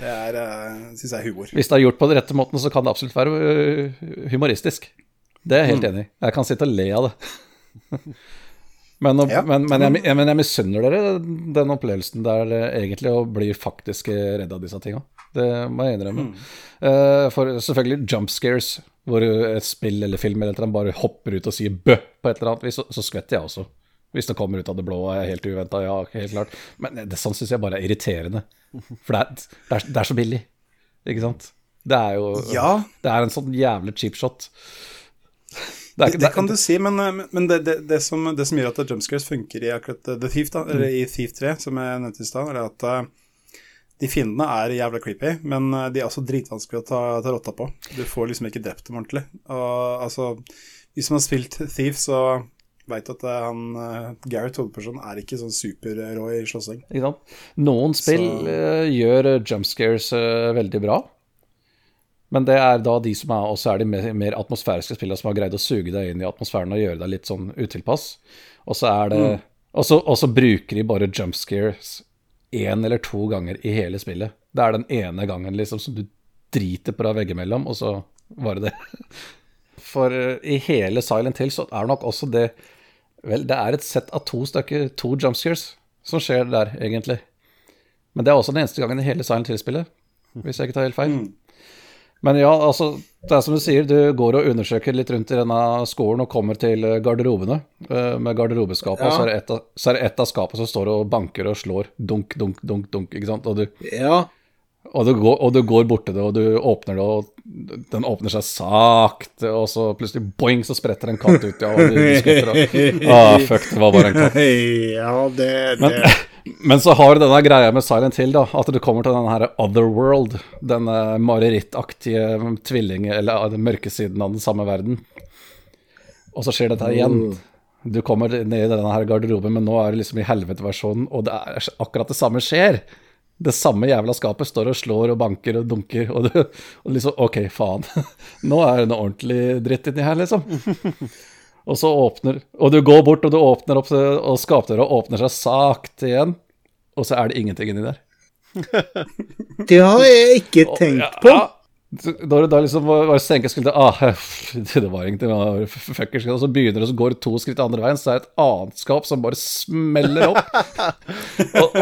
Det er, uh, syns jeg er humor. hvis det er gjort på den rette måten, så kan det absolutt være øh, humoristisk. Det er jeg helt enig i. Jeg kan sitte og le av det. Men, Ja. men, men, jeg, men jeg misunner dere den opplevelsen der eh, egentlig å bli faktisk redd av disse tinga. Det må jeg innrømme. Eh, for selvfølgelig jump scares, hvor et spill eller film eller et eller annet bare hopper ut og sier bø på et eller annet vis, så, så skvetter jeg også. Hvis det kommer ut av det blå og er helt uventa, ja, helt klart. Men det, sånn syns jeg bare er irriterende. For det er, det, er, det er så billig, ikke sant? Det er jo Ja, Det er en sånn jævlig cheap shot. Det, er, det, kan du si, men, eh, men det, det, det, som, det som gjør at jumpscares funker i akkurat eh, The Thief, da, eller i Thief 3, som jeg nevnte i stad, er at eh, de fiendene er jævla creepy, men de er også dritvanskelige å ta, ta rotta på. Du får liksom ikke drept dem ordentlig. Og altså, hvis man har spilt Thief, så veit at eh, han eh, Gareth hovedpersonen er ikke sånn superrå i slåssing. Noen spill Så- eh, gjør jumpscares jump scares veldig bra. Men det er da de som er også er de mer, mer atmosfæriske spillene som har greid å suge deg inn i atmosfæren og gjøre deg litt sånn utilpass. Og så er det mm. og så bruker de bare jump scares én eller to ganger i hele spillet. Det er den ene gangen liksom som du driter på deg veggimellom, og så var det det. For eh, i hele Silent Hill så er nok også det Vel, det er et sett av to stykker, to jumpscares, som skjer der, egentlig. Men det er også den eneste gangen i hele Silent Hill-spillet, hvis jeg ikke tar helt feil. Men ja, altså, det er som du sier, du går og undersøker litt rundt i denne skolen og kommer til eh, garderobene. eh, Med garderobeskapet, og så er det ett av, så det ett av skapene som står og banker og slår. Dunk, dunk, dunk, dunk, ikke sant. Og du, Ja. Og du, går, og du går bort til det, og du åpner det, og den åpner seg sakte, og så plutselig boing, så spretter en katt ut, ja, og du, skutter, og Ah, fuck, det var bare en katt. Ja, det, det. Men så har du denne greia med Silent Hill, da, at du kommer til denne her Otherworld, denne marerittaktige tvilling, eller den mørke siden av den samme verden. Og så skjer dette igjen. Du kommer ned i denne her garderoben, men nå er det liksom i helvete-versjonen, og det er akkurat det samme skjer. Det samme jævla skapet står og slår og banker og dunker, og du og liksom OK, faen. Nå er det noe ordentlig dritt inni her, liksom. Og så åpner Og du går bort, og du åpner opp, og skapdøra åpner seg sakte igjen, og så er det ingenting inni der. det har jeg ikke tenkt på. Ja, da du da liksom bare senker skuldra ah, Det var ingenting, fuckers. Og så begynner det, så går det to skritt andre veien, så er det et annet skap som bare smeller opp. og,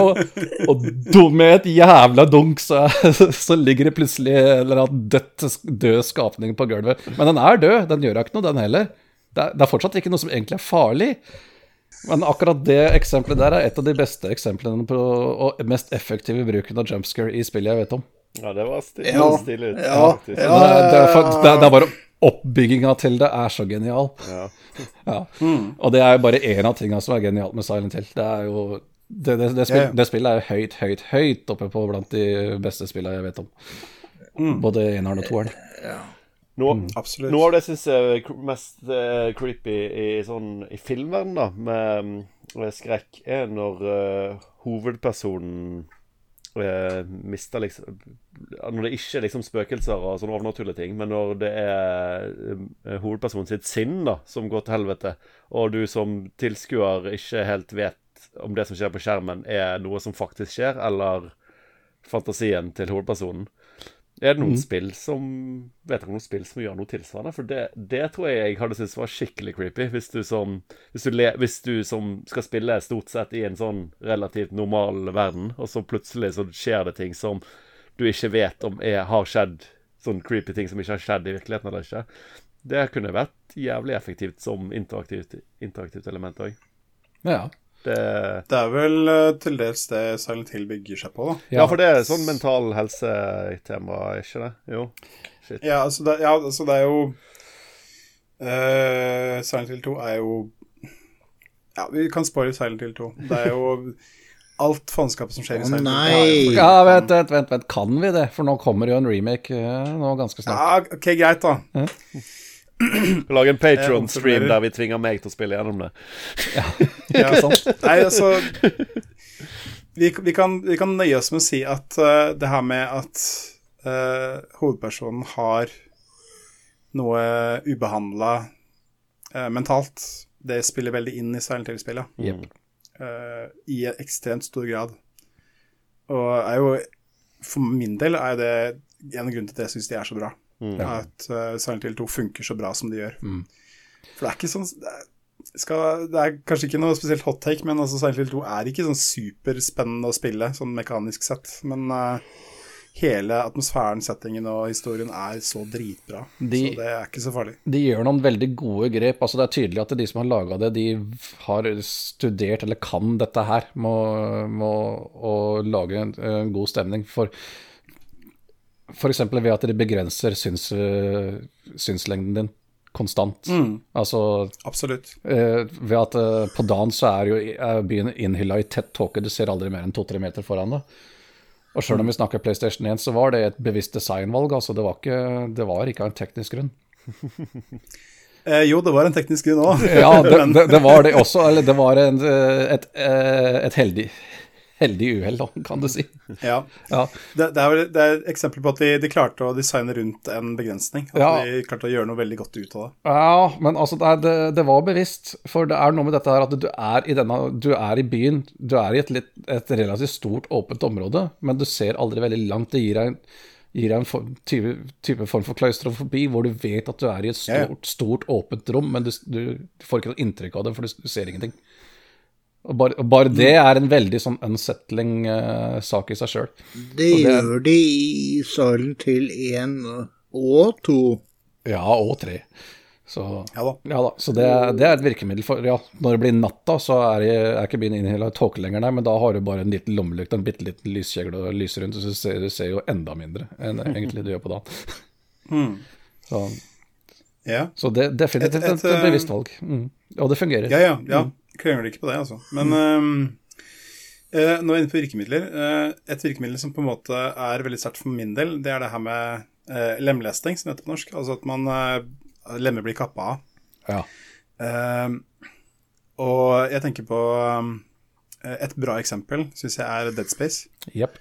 og, og med et jævla dunk så, så ligger det plutselig en eller annen dødt, død skapning på gulvet. Men den er død, den gjør ikke noe, den heller. Det er, det er fortsatt ikke noe som egentlig er farlig. Men akkurat det eksempelet der er et av de beste eksemplene på og mest effektive bruken av jumpscare i spillet jeg vet om. Ja, det var sti- Ja. stilig ut. Ja. faktisk. det, er, det, er, det, er, det er bare oppbygginga til det er så genial. Ja. Ja. Og det er jo bare én av tinga som er genialt med Silent Hill. Det er jo det, det, det, spill, Ja, ja. det spillet er høyt, høyt, høyt oppe på blant de beste spillene jeg vet om. Både eneren og toeren. Noe, mm. noe av det jeg syns er mest uh, creepy i, sånn, i filmverdenen, da, med, med skrekk, er når uh, hovedpersonen uh, mister liksom Når det ikke er liksom spøkelser og sånne overnaturlige ting, men når det er eh, hovedpersonen sitt sinn da, som går til helvete, og du som tilskuer ikke helt vet om det som skjer på skjermen, er noe som faktisk skjer, eller fantasien til hovedpersonen. Er det noen spill som Vet dere noen spill som gjør noe tilsvarende? For det, det tror jeg jeg hadde syntes var skikkelig creepy. Hvis du som hvis du, le, hvis du som skal spille stort sett i en sånn relativt normal verden, og så plutselig så skjer det ting som du ikke vet om er, har skjedd. Sånn creepy ting som ikke har skjedd i virkeligheten eller ikke. Det kunne vært jævlig effektivt som interaktivt, interaktivt element òg. Ja. Det Det er vel eh, til dels det Silent Hill bygger seg på, da. Ja, for det er sånn mental helse-tema, er ikke det? Jo. Shit. Ja, altså det, ja, altså det er jo uh, Silent Hill 2 er jo Ja, vi kan spoile Silent Hill 2. Det er jo alt faenskapet som skjer i Silent Hill 2. nei. ja, vent, vent, vent, vent. Kan vi det? For nå kommer jo en remake uh, nå ganske snart. Ja, ok, greit, da. Lage en Patron-stream der vi tvinger meg til å spille gjennom det. Ja, Nei, altså vi, vi, kan, vi kan nøye oss med å si at uh, det her med at uh, hovedpersonen har noe ubehandla uh, mentalt, det spiller veldig inn i Silent Hill-spillet. Yep. eh, I ekstremt stor grad. Og er jo For min del er det en grunn til at jeg syns de er så bra. At uh, Silent Hill 2 funker så bra som de gjør. Mm. For det er ikke sånn det er, skal, Det er kanskje ikke noe spesielt hot take, men altså Silent Hill 2 er ikke sånn superspennende å spille, sånn mekanisk sett. Men uh, hele atmosfæren, settingen og historien er så dritbra. De, så det er ikke så farlig. De gjør noen veldig gode grep. altså Det er tydelig at de som har laga det, de har studert eller kan dette her med å lage en, en, god stemning. For F.eks. ved at de begrenser syns, synslengden din konstant. Mm. Altså Absolutt. Eh, ved at eh, på dagen så er jo er byen innhylla i tett tåke, du ser aldri mer enn to-tre meter foran deg. Og sjøl om vi snakker PlayStation 1, så var det et bevisst designvalg. altså Det var ikke, det var ikke en teknisk grunn. eh, jo, det var en teknisk grunn òg. ja, det, det, det, var det også. Eller det var en, eh, et, eh, et heldig heldig uhell, kan du si. Ja. ja. Det, det, er, det, et eksempel på at de, de, klarte å designe rundt en begrensning. At ja. de klarte å gjøre noe veldig godt ut av det. Ja, men altså, det, det, var bevisst. For det er noe med dette her at du er i, denne, du er i byen. Du er i et, litt, et relativt stort, åpent område, men du ser aldri veldig langt. Det gir deg en gir deg en form, type, type, form for klaustrofobi, hvor du vet at du er i et stort, stort åpent rom, men du, du, får ikke noe inntrykk av det, for du, du ser ingenting. Og bare, bare, det er en veldig sånn unsettling uh, sak i seg sjøl. Det, det gjør de i salen til 1 og 2. Ja, og 3. Så, ja da. Ja da. så det, det, er et virkemiddel for Ja, når det blir natta, så er, jeg, er ikke byen inne i tåke lenger, nei, men da har du bare en liten lommelykt og en bitte liten lyskjegle og lyser rundt, så du ser, du ser jo enda mindre enn egentlig du gjør på dagen. Mm. Så, ja. så det er definitivt et, et, et, et bevisst valg. Mm. Og det fungerer. Ja, ja. ja. Mm krangler ikke på det, altså. Men mm. uh, nå er vi inne på virkemidler. Uh, et virkemiddel som på en måte er veldig sterkt for min del, det er det her med uh, lemlesting, som heter på norsk. Altså at man lemmer blir kappa av. Ja. og jeg tenker på um, et bra eksempel, syns jeg er Dead Space. Yep.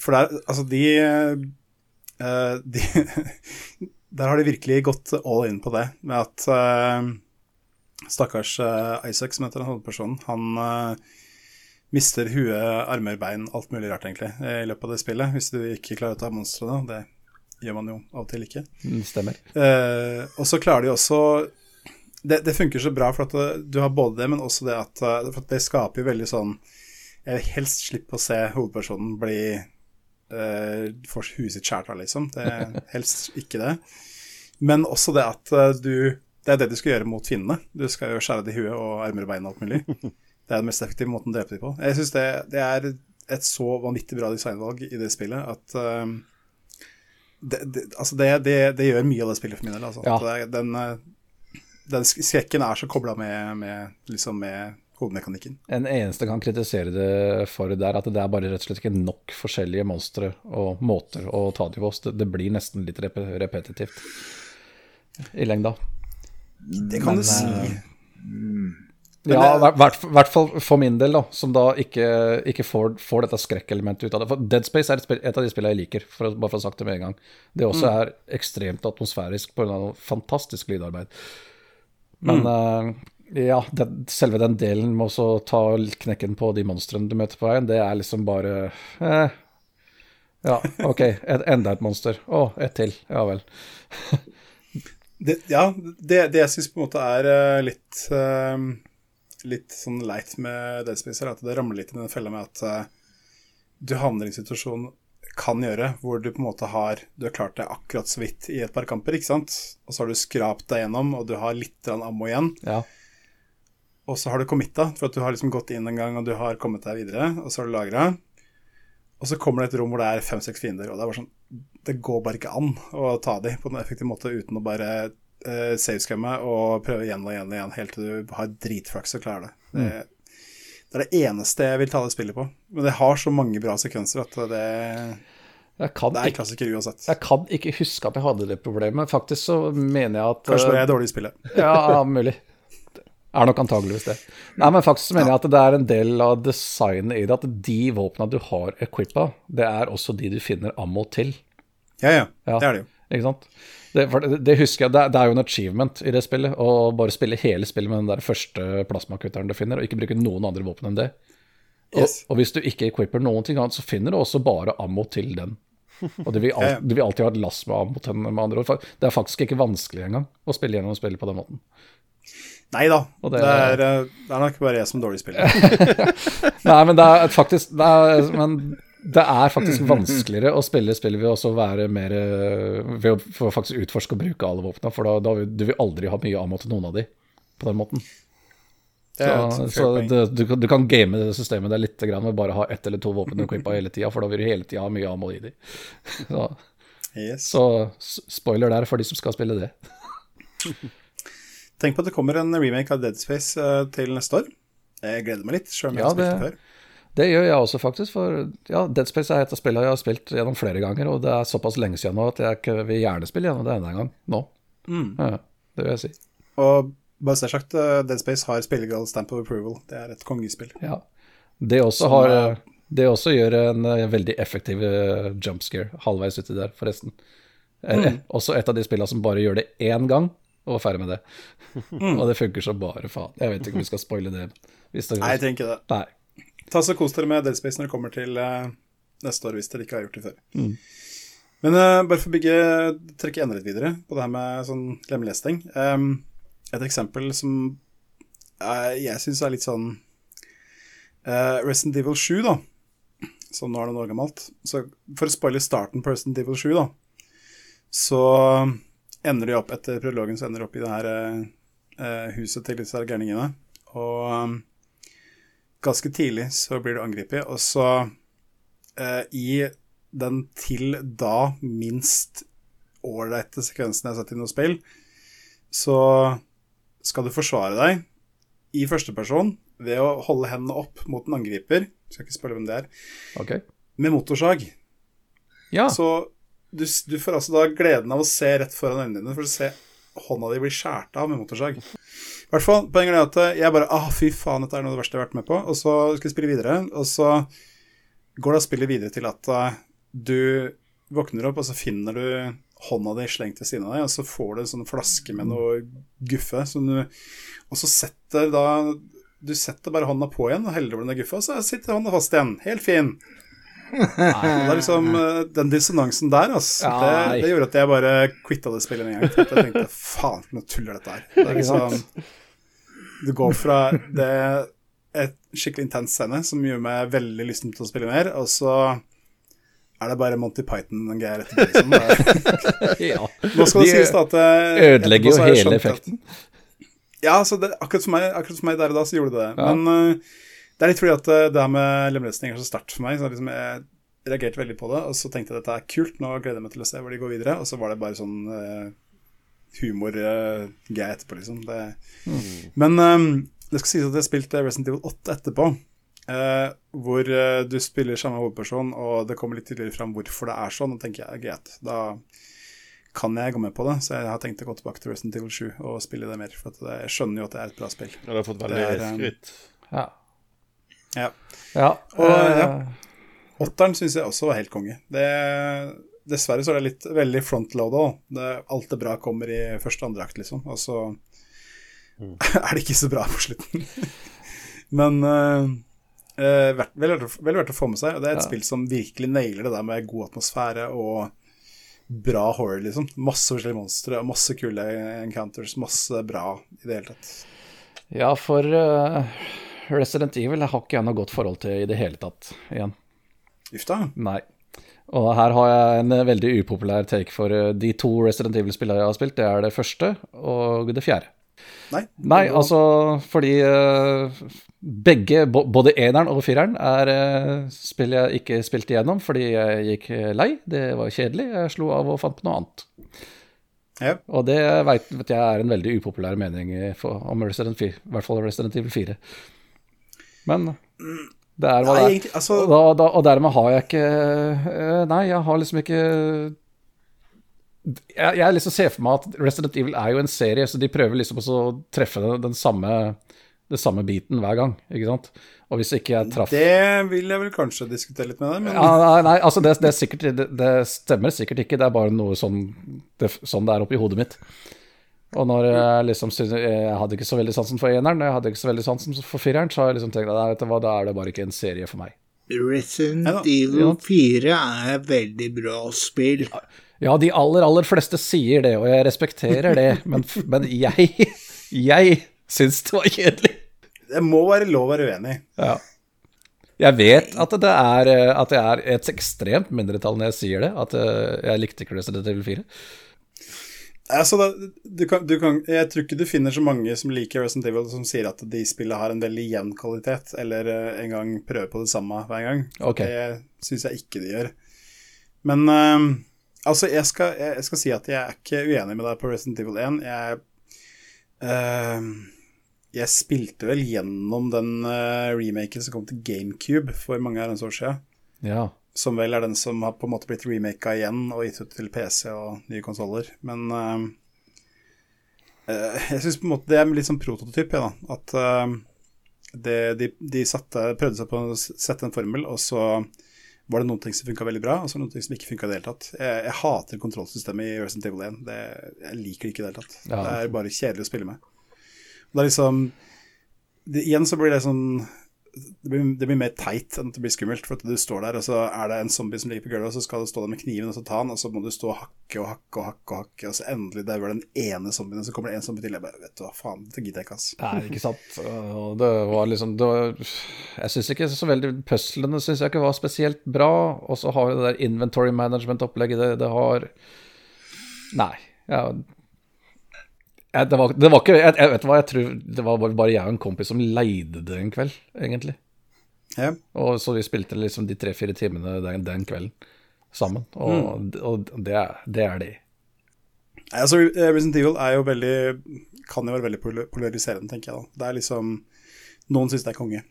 For der, altså de, de Der har de virkelig gått all in på det, med at Stakkars uh, Isaac, som heter den hovedpersonen, han uh, mister huet, armer, bein, alt mulig rart, egentlig, i løpet av det spillet. Hvis du ikke klarer å ta monstrene. Det gjør man jo av og til ikke. Mm, stemmer. Uh, og så klarer de også det, det, funker så bra, for at du har både det, men også det at, for at det skaper jo veldig sånn Jeg vil helst slippe å se hovedpersonen bli uh, Får huet sitt skjært av, liksom. Det helst ikke det. Men også det at du det er det du skal gjøre mot finnene. Du skal jo skjære det i huet og armer og bein og alt mulig. Det er den mest effektive måten å drepe dem på. Jeg syns det, det, er et så vanvittig bra designvalg i det spillet at um, det, det, altså det, det, gjør mye av det spillet for min del. Altså. Ja. Den, eh, den, skrekken er så kobla med, med, liksom med hovedmekanikken. En eneste kan kritisere det for det er at det er bare rett og slett ikke nok forskjellige monstre og måter å ta dem på. Det, blir nesten litt rep repetitivt i lengda. Det kan Men, du si. Mm. Ja, i hvert, hvert fall for min del, da, som da ikke, ikke får, får, dette skrekkelementet ut av det. For Dead Space er et, et av de spillene jeg liker, for å, bare for å ha sagt det med en gang. Det også mm. er ekstremt atmosfærisk pga. fantastisk lydarbeid. Men mm. uh, ja, det, selve den delen med å ta knekken på de monstrene du møter på veien, det er liksom bare eh, Ja, OK, et, enda et monster. Å, ett til. Ja vel. Det, ja, det, det jeg syns på en måte er uh, litt uh, Litt sånn leit med Dead Space, er at det ramler litt i den fella med at uh, du havner i en situasjon kan gjøre, hvor du på en måte har Du har klart deg akkurat så vidt i et par kamper, ikke sant? Og så har du skrapt deg gjennom, og du har litt ammo igjen. Ja. Og så har du committa, for at du har liksom gått inn en gang, og du har kommet deg videre, og så har du lagra. Og så kommer det et rom hvor det er fem-seks fiender, og det er bare sånn det går bare ikke an å ta de på en effektiv måte uten å bare uh, savescumme og prøve igjen og igjen og igjen helt til du har dritflaks og klarer det. Det, mm. det, er det eneste jeg vil ta det spillet på. Men det har så mange bra sekvenser at det, det er klassiker uansett. Jeg kan ikke huske at jeg hadde det problemet. Faktisk så mener jeg at Kanskje det er dårlig i spillet. ja, mulig. Er nok antageligvis det. Nei, men faktisk så mener jeg at det er en del av designet i det at de våpna du har equippa, det er også de du finner ammo til. Ja, ja. ja. Det er det jo. Ikke sant? Det, det husker jeg, det, det, er jo en achievement i det spillet. Å bare spille hele spillet med den der første plasmakutteren du finner, og ikke bruke noen andre våpen enn det. Yes. Og, og, hvis du ikke equipper noen ting annet, så finner du også bare ammo til den. Og du vil, al du vil alltid ha et lass med ammo til den, med andre ord. Det er faktisk ikke vanskelig engang å spille gjennom spillet på den måten. Nei da, det, det- er, eh, det er nok bare jeg som dårlig spiller. Nei, men det er faktisk det er, Men det er faktisk vanskeligere å spille spillet ved også være mer eh, Ved å faktisk utforske og bruke alle våpnene, for da, da vil du vil aldri ha mye ammo til noen av de på den måten. Så, et så det, du, kan- du kan game det systemet der litt grann med bare ha ett eller to våpen du equippa hele tida, for da vil du hele tida ha mye ammo i de. Så, Yes. så spoiler der for de som skal spille det. Tenk på at det kommer en remake av Dead Space eh, til neste år. Jeg gleder meg litt, sjøl om jeg Ja, har spilt det det- før. Det gjør jeg også, faktisk. For ja, Dead Space er et av spillene jeg har spilt gjennom flere ganger, og det er såpass lenge siden nå at jeg ikke vil gjerne spille gjennom det enda en gang. Nå. Mm. Ja, det vil jeg si. Og bare så sagt, eh, Dead Space har spillegal stamp of approval. Det er et kongespill. Ja. Det også, Som har, er- det også gjør en en veldig effektiv eh, jump scare halvveis uti der, forresten. Eh, Mm. Også et av de spillene som bare gjør det én gang, og er ferdig med det. og det funker så bare faen. Jeg vet ikke om vi skal spoile det. Hvis det Nei, jeg ikke det. Nei. Ta så Kos dere med Dead Space når det kommer til eh, neste år, hvis dere ikke har gjort det før. Mm. Men uh, bare for å bygge, trekke enda litt videre på det her med sånn lemlesting. Um, et eksempel som uh, jeg syns er litt sånn uh, Resident Evil 7, da. Som nå er noen år gammelt. Så for å spoile starten på Resident Evil 7, da, så ender de opp etter prologen så ender de opp i det her eh, huset til disse gærningene. Og um, ganske tidlig så blir du angrepet, og så eh, i den til da minst ålreite sekvensen jeg har sett i noe spill, så skal du forsvare deg i første person ved å holde hendene opp mot en angriper, skal ikke spørre hvem det er, Okay. med motorsag. Ja. Så du, du får altså da gleden av å se rett foran øynene dine, for å se hånda di blir skåret av med motorsag. I hvert fall, poenget er at jeg bare ah, fy faen, dette er noe av det verste jeg har vært med på. Og så skal jeg spille videre, og så går da spillet videre til at uh, du våkner opp, og så finner du hånda di slengt ved siden av deg, og så får du en sånn flaske med noe guffe, som du, og så setter da Du setter bare hånda på igjen og heller over den guffa, og så sitter hånda fast igjen. Helt fin. Det er liksom eh, Den dissonansen der, altså. Det, det gjorde at jeg bare quitta det spillet med en gang. Jeg tenkte faen, nå tuller er dette her. Det er liksom Du går fra det et skikkelig intens scene som gjør meg veldig lysten til å spille mer, og så er det bare Monty Python-greier etterpå. Liksom. Ja. Nå skal det De sies at det Ødelegger jo hele effekten. at- ja, så det, akkurat, for meg, akkurat for meg der og da så gjorde det det. Ja. Men eh, det er litt fordi at eh, det her med lemlesting er så sterkt for meg. Så liksom jeg reagerte veldig på det, og så tenkte jeg dette er kult, nå gleder jeg meg til å se hvor de går videre. Og så var det bare sånn uh, humorgreie etterpå, liksom. Det, Men um, det skal sies at jeg spilte eh, Resident Evil 8 etterpå. Uh, hvor uh, du spiller samme hovedperson, og det kommer litt tydeligere fram hvorfor det er sånn. Og tenker jeg, greit, da kan jeg gå med på det. Så jeg har tenkt å gå tilbake til Resident Evil 7 og spille det mer. For at det, jeg skjønner jo at det er et bra spill. Ja, du har fått veldig Det er, um, skryt. Ja. Ja. ja. Og, eh, ja. Åtteren syns jeg også var helt konge. Det, dessverre så er det litt veldig frontloada. alt det bra kommer i første og andre akt, liksom. Og så er det ikke så bra på slutten. Men uh, eh, vel, verdt, vel verdt å få med seg. Og det er et Ja. spill som virkelig nailer det der med god atmosfære og bra horror, liksom. Masse forskjellige monstre og masse kule encounters. Masse bra i det hele tatt. ja, for eh, Resident Evil har ikke jeg noe godt forhold til i det hele tatt, igjen. Uff da. Nei. Og her har jeg en veldig upopulær take for eh, de to Resident Evil-spillene jeg har spilt. Det er det første og det fjerde. Nei. Nei, altså fordi uh, begge, både eneren og fireren, er uh, spill jeg ikke spilte igjennom fordi jeg gikk lei. Det var kjedelig. Jeg slo av og fant på noe annet. Ja. Og det vet, vet jeg er en veldig upopulær mening for, om Resident 4, i hvert fall Resident Evil 4. Men det er hva det er. altså Og, da, da, og dermed har jeg ikke eh, Nei, jeg har liksom ikke jeg, jeg liksom ser for meg at Resident Evil er jo en serie, så de prøver liksom å treffe den, den samme det samme biten hver gang, ikke sant? Og hvis ikke jeg traff Det vil jeg vel kanskje diskutere litt med deg, men ja, nei, nei, altså det, det, er sikkert, det, det stemmer sikkert ikke, det er bare noe sånn det, sånn det er oppi hodet mitt. Og når jeg liksom synes, Jeg hadde ikke så veldig sansen for eneren, jeg hadde ikke så veldig sansen for fireren, så har jeg liksom tenkt at vet du hva, da er det bare ikke en serie for meg. Resident. Evil 4 er et veldig bra spill. Ja, de aller, aller fleste sier det, og jeg respekterer det, men, men jeg, jeg syns det var kjedelig. Det må være lov å være uenig. Ja. Jeg vet at det er, at det er et ekstremt mindretall når jeg sier det, at eh, jeg likte ikke Resident Evil 4. Altså, du kan, du kan, jeg tror ikke du finner så mange som liker Resident Evil som sier at de spillene har en veldig jevn kvalitet, eller uh, en gang prøver på det samme hver gang. Okay. Det syns jeg ikke de gjør. Men uh, altså, jeg skal, jeg, skal, si at jeg er ikke uenig med deg på Resident Evil 1. Jeg, uh, jeg spilte vel gjennom den remaken som kom til GameCube for mange herrens år siden. Ja. Som vel er den som har på en måte blitt remaka igjen og gitt ut til PC og nye konsoller. Men uh, jeg syns på en måte det er litt sånn prototyp, ja, da. At uh, det, de, de satte, prøvde seg på å sette en formel, og så var det noen ting som funka veldig bra, og så noen ting som ikke funka i det hele tatt. Jeg, jeg hater kontrollsystemet i Resident Evil 1. Det, jeg liker det ikke i det hele tatt. Ja. Det er bare kjedelig å spille med. Det er liksom det, Igjen så blir det sånn det blir, det blir, mer teit enn at det blir skummelt. For at du står der, og så er det en zombie som ligger på gulvet, og så skal du stå der med kniven og så ta den, og så må du stå og hakke og hakke og hakke, og hakke, og så endelig dauer den ene zombien, og så kommer det en zombie til. Jeg bare Vet du hva, faen, det gidder jeg ikke, ass. Nei, ikke sant. Og det var liksom det var, Jeg syns ikke så veldig Puzzlene syns jeg ikke var spesielt bra. Og så har vi det der inventory management-opplegget, det, det har Nei. Ja, jeg, det, var, det, var, ikke jeg, jeg, vet hva, jeg tror det var bare jeg og en kompis som leide det en kveld, egentlig. Ja. Og Så vi spilte liksom de tre-fire timene den, den, kvelden sammen. Og, mm. og det, det, er de. Altså, Resident Evil er jo veldig kan jo være veldig polariserende, tenker jeg. da. Det er liksom Noen syns det er konge.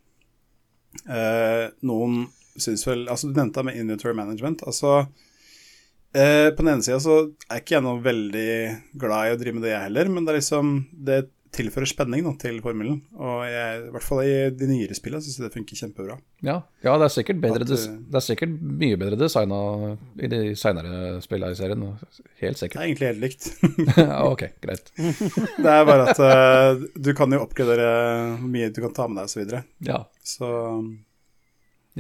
Eh, noen syns vel Altså, du nevnte det med inventory management. Altså Eh, på den ene sida så er ikke jeg noe veldig glad i å drive med det, jeg heller, men det er liksom Det tilfører spenning da, til formelen. Og jeg, i hvert fall i de nyere spillene syns jeg det funker kjempebra. Ja, ja det, er sikkert bedre, At, det er sikkert mye bedre designa i de seinere spillene i serien. Helt sikkert. Det er egentlig helt likt. ok, greit. det er bare at uh, du kan jo oppgradere hvor mye du kan ta med deg, og så videre. Ja. Så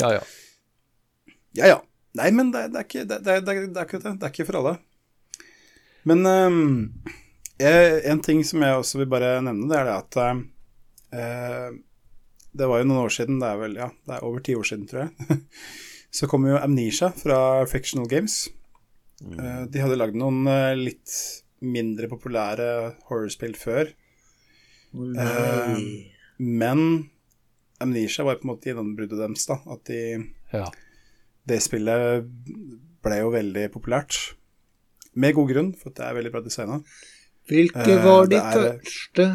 Ja, ja. Ja, ja. Nei, men det, det, er ikke, det, det, det, er ikke det. Det er ikke for alle. Men um, en ting som jeg også vil bare nevne, det er det at uh, Det var jo noen år siden, det er vel ja, det er over ti år siden, tror jeg. Så kom jo Amnesia fra Fictional Games. Uh, de hadde lagd noen uh, litt mindre populære horrorspill før. Uh, men Amnesia var på en måte gjennombruddet deres. da At de ja det spillet ble jo veldig populært. Med god grunn, for det er veldig bra designa. Hvilke var de er, første?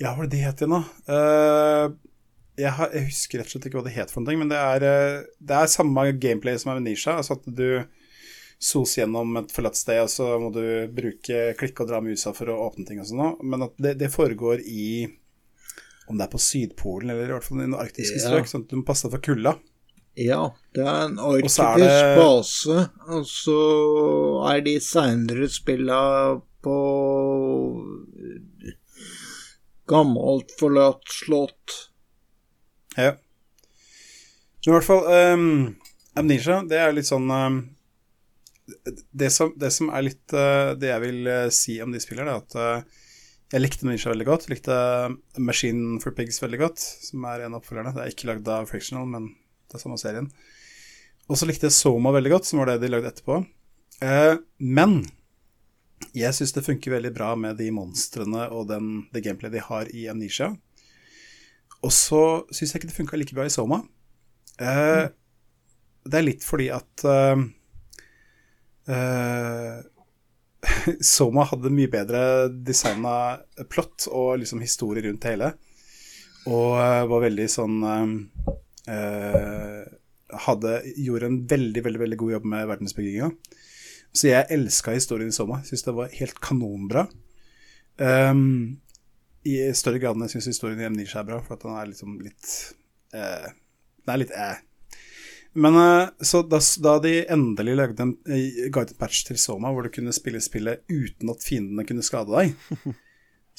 Ja, hva var det de het igjen, da? Uh, jeg, har, jeg, husker rett og slett ikke hva det het for noe, men det er, eh, det er samme gameplay som Amnesia. Altså at du sos gjennom et forlatt sted, og så må du bruke klikke og dra musa for å åpne ting og sånn. Men at det, det, foregår i Om det er på Sydpolen, eller i hvert fall i noen arktiske strøk, sånn at du må passe for kulda. Ja, det er en arktisk det... base, og så er de seinere spilla på gammelt, forlatt slott. Ja. Men I hvert fall um, Amnesia, det er litt sånn um, det, som, det, som, er litt uh, Det jeg vil uh, si om de spiller, er at uh, jeg likte Amnesia veldig godt. Likte Machine for Pigs veldig godt, som er en av oppfølgerne. Det er ikke lagd av Frictional, men det er samme serien. Og så likte jeg Soma veldig godt, som var det de lagde etterpå. Eh, men jeg syns det funker veldig bra med de monstrene og den, det gameplayet de har i Amnesia. Og så syns jeg ikke det funka like bra i Soma. Eh, det er litt fordi at eh, uh, Soma hadde mye bedre designa plott og liksom historie rundt hele. Og uh, var veldig sånn Eh, hadde, gjorde en veldig, veldig, veldig god jobb med verdensbygginga. Så jeg elska historien i Soma. Syns det var helt kanonbra. Um, I større grad enn jeg syns historien i Amnesia er bra, for at den er liksom litt uh, Den er litt eh Men uh, så da, da, de endelig lagde en uh, guided patch til Soma, hvor du kunne spille spillet uten at fiendene kunne skade deg,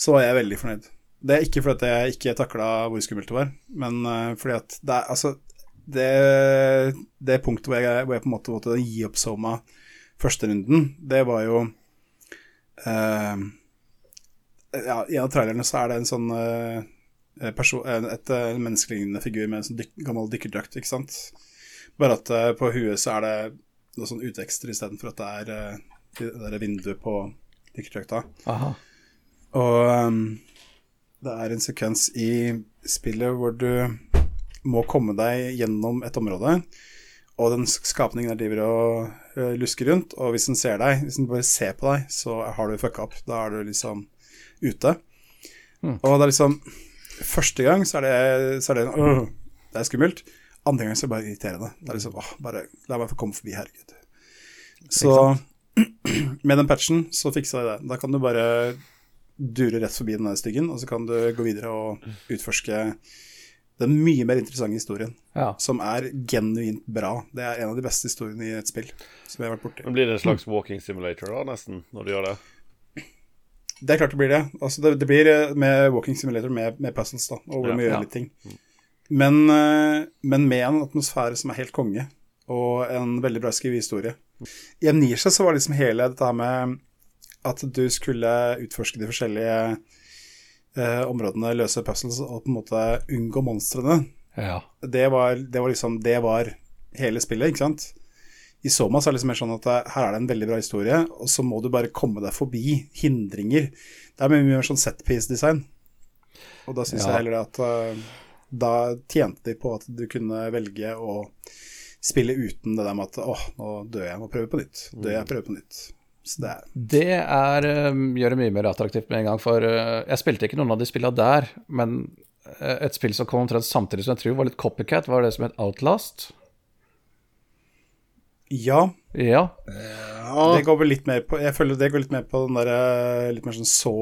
så var jeg veldig fornøyd. Det er ikke fordi jeg ikke takla hvor skummelt det var, men uh, fordi at det er altså det, det punktet hvor jeg, hvor jeg, på en måte måtte gi opp Soma første runden, det var jo uh, ja, I en av trailerne så er det en sånn uh, person, et et menneskelignende figur med en sånn dyk, gammel dykkerdrakt, ikke sant. Bare at uh, på huet så er det noen sånn utvekster istedenfor at det er uh, det der vinduet på dykkerdrakta. Og um, det er en sekvens i spillet hvor du må komme deg gjennom et område, og den skapningen der driver og uh, lusker rundt, og hvis den ser deg, hvis den bare ser på deg, så har du fucka opp. Da er du liksom ute. Mm. Og det er liksom Første gang så er det, så er det, øh, det er skummelt. Andre gang så er det bare irriterende. Det er liksom åh, bare La meg få komme forbi, herregud. Så med den patchen så fiksa jeg det. Da kan du bare dure rett forbi den styggen, og så kan du gå videre og utforske den mye mer interessante historien, ja. som er genuint bra. Det er en av de beste historiene i et spill som jeg har vært borti. Blir det en slags walking simulator da, nesten, når du gjør det? Det er klart det blir det. Altså, det, det, blir eh, med walking simulator med, med puzzles, da, og hvor ja, gjør ja. litt ting. Men, eh, men, med en atmosfære som er helt konge, og en veldig bra skrevet historie. I Amnesia så var liksom hele dette her med at du skulle utforske de forskjellige eh, områdene, løse puzzles og på en måte unngå monstrene. Ja. Det, var, det, var, liksom Det var hele spillet, ikke sant? I Soma så er det liksom mer sånn at eh, her er det en veldig bra historie, og så må du bare komme deg forbi hindringer. Det er mye mer sånn set piece-design. Og da syns ja. jeg heller at uh, da tjente de på at du kunne velge å spille uten det der med at åh, nå dør jeg, må prøve på nytt. Dør jeg, prøver på nytt. Det er, det er, um, gjør det mye mer attraktivt med en gang. For uh, jeg spilte ikke noen av de spillene der, men uh, et spill som kom omtrent samtidig som jeg tror var litt copycat, var det som het Outlast. Ja. ja. Det går vel litt mer på Jeg føler det går litt mer på den derre litt mer sånn så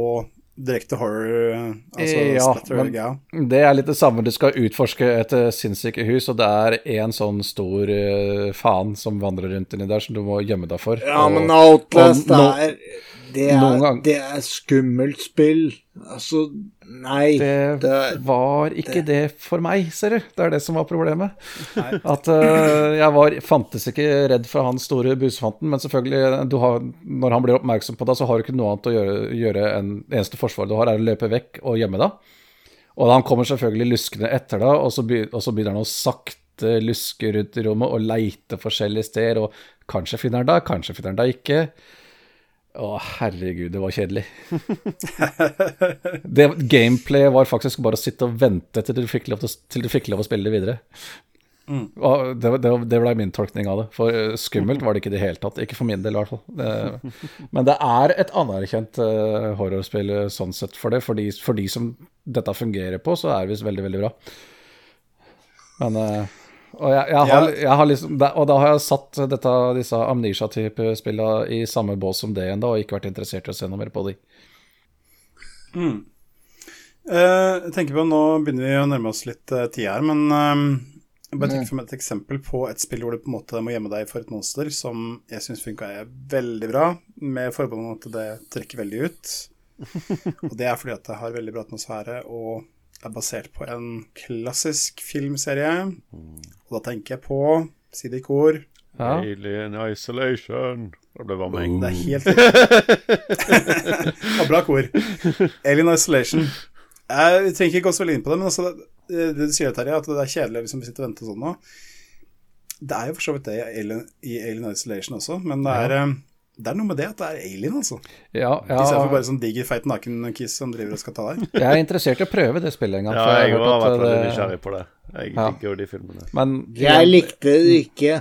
direkte horror, altså ja, splatter, ja. Det er litt det samme. Du skal utforske et sinnssyke sinnssykehus, og det er en sånn stor uh, faen som vandrer rundt inni der, som du må gjemme deg for. Ja, og, men Outlast og, er det er, det er skummelt spill. Altså, nei. Det, det var ikke det. det. for meg, ser du. Det er det som var problemet. At uh, jeg var, fantes ikke redd for han store busfanten, men selvfølgelig, har, når han blir oppmerksom på deg, så har du ikke noe annet å gjøre, gjøre enn eneste forsvar du har, er å løpe vekk og gjemme deg. Og han kommer selvfølgelig luskende etter deg, og og så begynner han å sakte luske rundt i rommet og leite forskjellige steder, og kanskje finner han deg, kanskje finner han deg ikke. Å, herregud, det var kjedelig. det Gameplay var faktisk bare å sitte og vente til du fikk lov, til, til fikk lov å spille det videre. Mm. Det, det, det ble min tolkning av det. For eh, skummelt var det ikke i det hele tatt. Ikke for min del, i hvert fall. Men det er et anerkjent uh, horrorspill eh, sånn sett for det. For de, for de som dette fungerer på, så er det visst veldig, veldig bra. Men uh, og, jeg, jeg har, jeg har liksom, og da har jeg satt dette, disse Amnesia-type spillene i samme bås som det igjen, og ikke vært interessert i å se noe mer på de. Mm. Eh, jeg tenker på, Nå begynner vi å nærme oss litt eh, tid her, men jeg bare tenk for meg et eksempel på et spill hvor du på en måte må gjemme deg for et monster, som jeg syns funka veldig bra, med forbehold om at det trekker veldig ut. og det er fordi at det har veldig bra atmosfære og er basert på en klassisk filmserie. Og da tenker jeg på Si det i kor. Ja. Alien Isolation. Det ble varming. Det er helt ja, Bra kor. Alien Isolation. Jeg trenger ikke gå så veldig inn på det, men altså, det, det du sier, Terje, at det er kjedelig liksom, vi sitter og venter sånn nå. Det er jo for så vidt det i Alien, i Alien Isolation også, men det er ja. Eh, det er noe med det at det er alien, altså. Ja, ja. Istedenfor bare sånn diger, feit nakenkiss som driver og skal ta deg. jeg er interessert i å prøve det spillet en gang. Ja, jeg, jeg har vært veldig nysgjerrig på det. Jeg ja. liker jo de filmene. Men, jeg likte det ikke.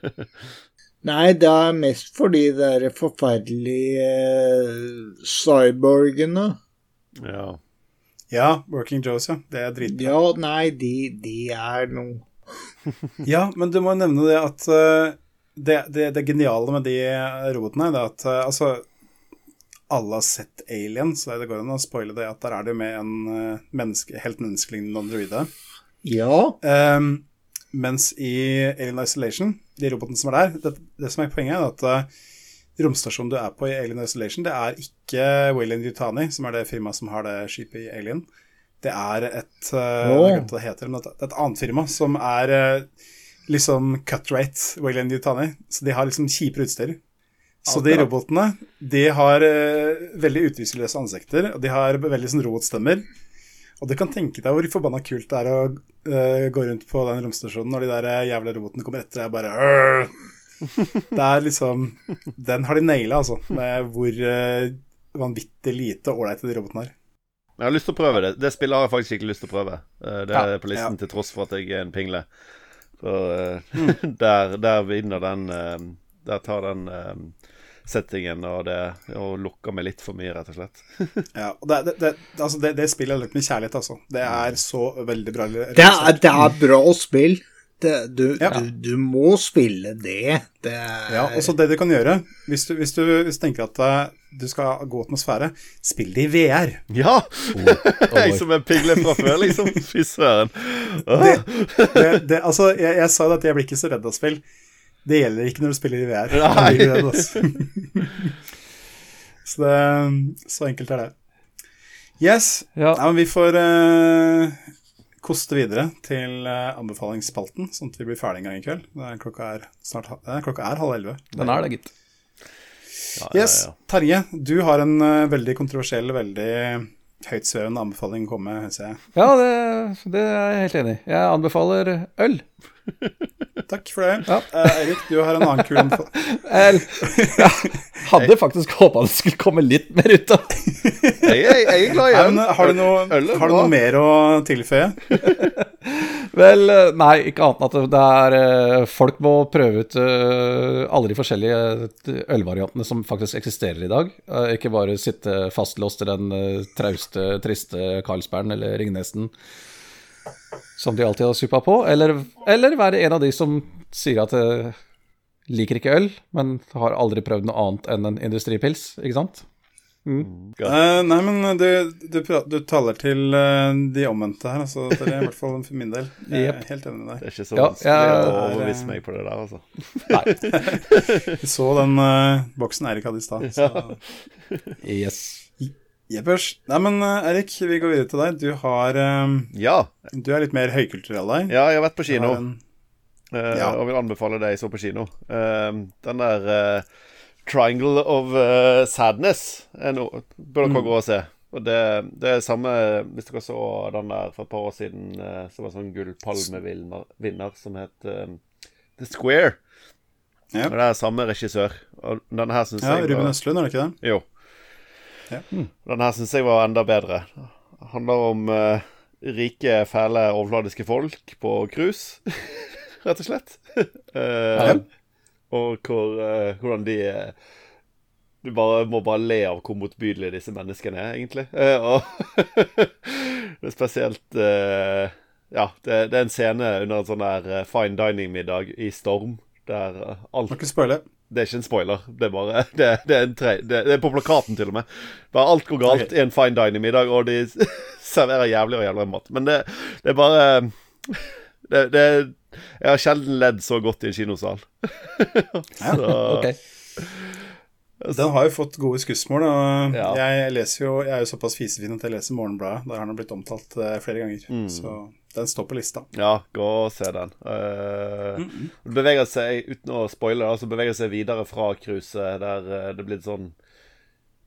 Nei, det er mest fordi det er forferdelige uh, cyborgene. Ja. Ja, Working Joes, ja. Det er dritbra. Ja, nei, de, de er noe Ja, men du må nevne det at uh, det, det, det, geniale med de robotene er at uh, altså alle har sett Alien, så det går an å spoile det at der er det med en uh, menneske, helt menneskelignende androide. Ja. Um, mens i Alien Isolation, de robotene som er der Det, det som er poenget, er at uh, romstasjonen du er på i Alien Isolation, det er ikke Wayland Yutani, som er det firmaet som har det skipet i Alien. Det er et oh. Det heter, men et, et annet firma som er liksom cut rate Wayland Yutani. Så de har liksom kjipere utstyr. Så de robotene de har uh, veldig utviklingsløse ansikter, og de har veldig sånn robotstemmer. Og du kan tenke deg hvor forbanna kult det er å uh, gå rundt på den romstasjonen når de der jævla robotene kommer etter deg bare Åh! Det er liksom Den har de naila, altså, med hvor uh, vanvittig lite ålreite de robotene er. Jeg har lyst til å prøve det. Det spillet har jeg faktisk ikke lyst til å prøve. Det er ja, på listen ja. til tross for at jeg er en pingle. Så mm. der, der vinner den Der tar den settingen og det og lukker meg litt for mye, rett og slett. ja, og det, det, altså det, det spillet er litt med kjærlighet, altså. Det er så veldig bra. Det er, det er bra spill. Du, ja. du, du, må spille det. det er... Ja, også det du kan gjøre, hvis du, hvis du, hvis du tenker at du skal gå atmosfære, spill det i VR. Ja! Oh, oh, jeg som er pigle fra før, liksom. Fy søren. altså, jeg, jeg sa jo at jeg blir ikke så redd av spill. Det gjelder ikke når du spiller i VR. så, det, så enkelt er det. Yes. Ja. Nei, men vi får uh, koste videre til uh, anbefalingsspalten, sånn at vi blir ferdig en gang i kveld. Klokka er, snart, uh, klokka er halv elleve. Den er det, gitt. Ja, yes. Terje, du har en veldig kontroversiell, veldig høytsvevende anbefaling å komme med, ser jeg. Ja, det, det er jeg helt enig i. Jeg anbefaler øl. Takk for det. Ja. Uh, Erik, du har en annen kul Jeg hadde faktisk håpa det skulle komme litt mer ut av jeg, jeg, jeg, er glad i øl. Har du noe, har du noe mer å tilføye? Vel, eh, nei, ikke annet enn at det er eh, Folk må prøve ut alle de forskjellige ølvariantene som faktisk eksisterer i dag. Ikke bare sitte fastlåst i den trauste, triste Karlsbergen eller Ringnesen som de alltid har suppa på, eller, eller, være en av de som sier at de liker ikke øl, men har aldri prøvd noe annet enn en industripils, ikke sant? Mm. Uh, nei, men du, du, du, taler til uh, de omvendte her, altså. Det er i hvert fall for min del. Jeg er helt enig med deg. Det er ikke så vanskelig ja, ja, å overbevise meg på det der, altså. Nei. Vi så den uh, boksen Eirik hadde i stad. Så. yes. Jeppers. Nei, men uh, Erik, vi går videre til deg. Du har um, Ja. Du er litt mer høykulturell, deg. Ja, jeg har vært på kino. En... Uh, ja. Og vil anbefale deg så på kino. Uh, den der uh, Triangle of Sadness er noe bør dere mm. gå og se. Og det, det er samme Hvis dere så den der for et par år siden som var sånn gullpalmevinner, som het The Square. Yep. Og det er samme regissør. Og denne her syns ja, jeg Ruben Østlund, er det ikke det? Jo. Ja. Mm. Den her syns jeg var enda bedre. Det handler om uh, rike, fæle, overfladiske folk på cruise, rett og slett. uh. Og hvor, uh, hvordan de Du bare, må bare le av hvor motbydelige disse menneskene er, egentlig. og det er spesielt Ja, det, det, er en scene under en sånn der fine dining-middag i Storm, der alt Må ikke spoile. Det er ikke en spoiler. Det er bare Det, det, er, tre, det, det er, på plakaten, til og med. Bare alt går galt okay. i en fine dining-middag, og de serverer jævlig og jævlig mat. Men det, er bare det, Jeg har sjelden ledd så godt i en kinosal. så, okay. Den har jo fått gode skussmål. Og ja. jeg, leser jo, jeg er jo såpass fisefin at jeg leser Morgenbladet. Der har den blitt omtalt uh, flere ganger. Mm. Så den står på lista. Ja, gå og se den. Uh, mm -mm. Det beveger seg, uten å spoile, altså beveger seg videre fra cruiset, der uh, det blir sånn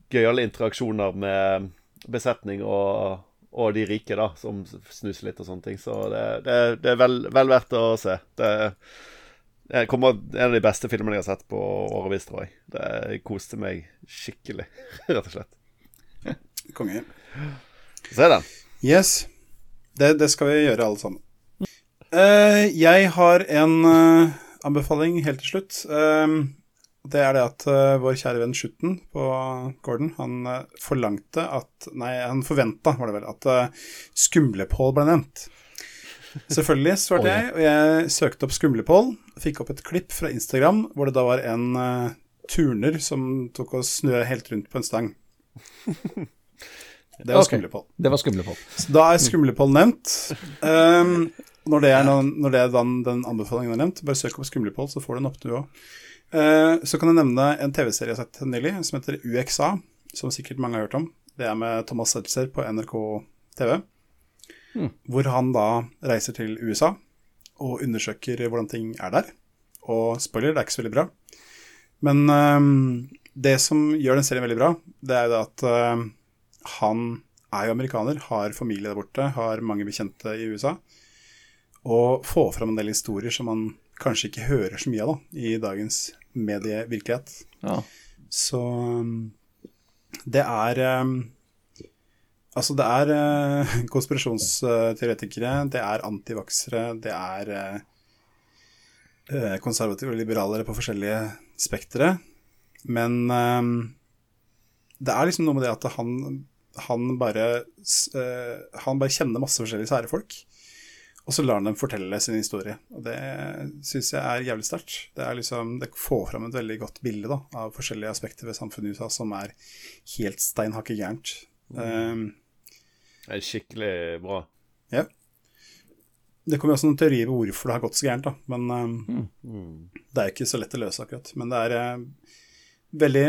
gøyale interaksjoner med besetning og, og, de rike, da, som snuser litt og sånne ting. Så det, det, det er vel, vel, verdt å se. Det det kommer en av de beste filmene jeg har sett på årevis, tror jeg. Det koste meg skikkelig, rett og slett. Konge. Se den. Yes. Det, det, skal vi gjøre, alle sammen. Uh, jeg har en uh, anbefaling helt til slutt. Uh, det er det at vår kjære venn Schutten på Gordon, han forlangte at Nei, han forventa, var det vel, at Skumlepål ble nevnt. Selvfølgelig svarte jeg, og jeg søkte opp Skumlepål. Fikk opp et klipp fra Instagram hvor det da var en turner som tok og snø helt rundt på en stang. Det var okay. Skumlepål. Det var Skumlepål. Så da er Skumlepål nevnt. Um, når det er, når det er den, den, anbefalingen er nevnt, bare søk opp Skumlepål, så får du den opp, du òg. Uh, så kan jeg nevne en TV-serie jeg har sett nylig, som heter UXA, som sikkert mange har hørt om. Det er med Thomas Seltzer på NRK TV. Mm. Hvor han da reiser til USA og undersøker hvordan ting er der. Og spoiler, det er ikke så veldig bra. Men um, det som gjør den serien veldig bra, det er jo det at uh, han er jo amerikaner, har familie der borte, har mange bekjente i USA. Og får fram en del historier som man kanskje ikke hører så mye av da, i dagens medievirkelighet. Ja. Så um, det er um, Altså, det er uh, konspirasjonsteoretikere, det er antivaksere, det er uh, uh, konservative og liberalere på forskjellige spektre. Men um, det er liksom noe med det at han, han bare Han bare kjenner masse forskjellige sære folk. Og så lar han dem fortelle sin historie. Og det syns jeg er jævlig sterkt. Det, er liksom, det får fram et veldig godt bilde da, av forskjellige aspekter ved samfunnet i USA som er helt steinhakke gærent. Mm. Um, det er skikkelig bra. Ja. Det kommer også noen teorier på hvorfor det har gått så gærent, da. Men um, Mm. det er ikke så lett å løse, akkurat. Men det er uh, veldig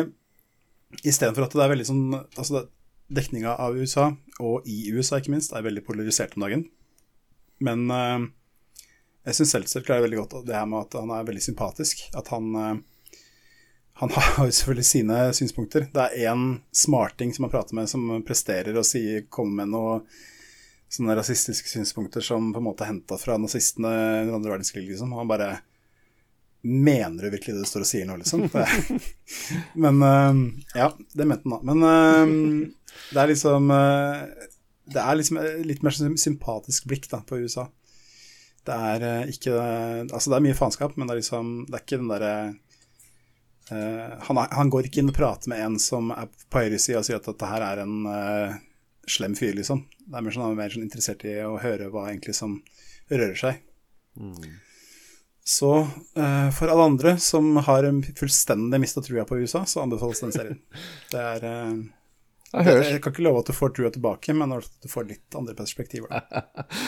Istedenfor at det er veldig sånn Altså, det- dekninga av USA, og i USA ikke minst, er veldig polarisert om dagen. Men uh, jeg syns Seltzer klarer veldig godt det her med at han er veldig sympatisk. At han uh, Han har jo selvfølgelig sine synspunkter. Det er én smarting som han prater med, som presterer å si, komme med noe sånne rasistiske synspunkter som på en måte er henta fra nazistene under andre verdenskrig, liksom. Han bare Mener du virkelig det du står og sier nå, liksom? Men øhm, Ja, det mente han da. Men øhm, det er liksom øh, Det er liksom litt mer sympatisk blikk da, på USA. Det er øh, ikke Altså, det er mye faenskap, men det er liksom Det er ikke den derre uh, han, han går ikke inn og prater med en som er på høyresida og sier at dette her er en uh, slem fyr, liksom. Det er mer sånn, han er mer sånn interessert i å høre hva egentlig som rører seg. Så uh, for alle andre som har fullstendig mista trua på USA, så anbefales den serien. Det er eh, Det høres, jeg kan ikke love at du får trua tilbake, men at du får litt andre perspektiver.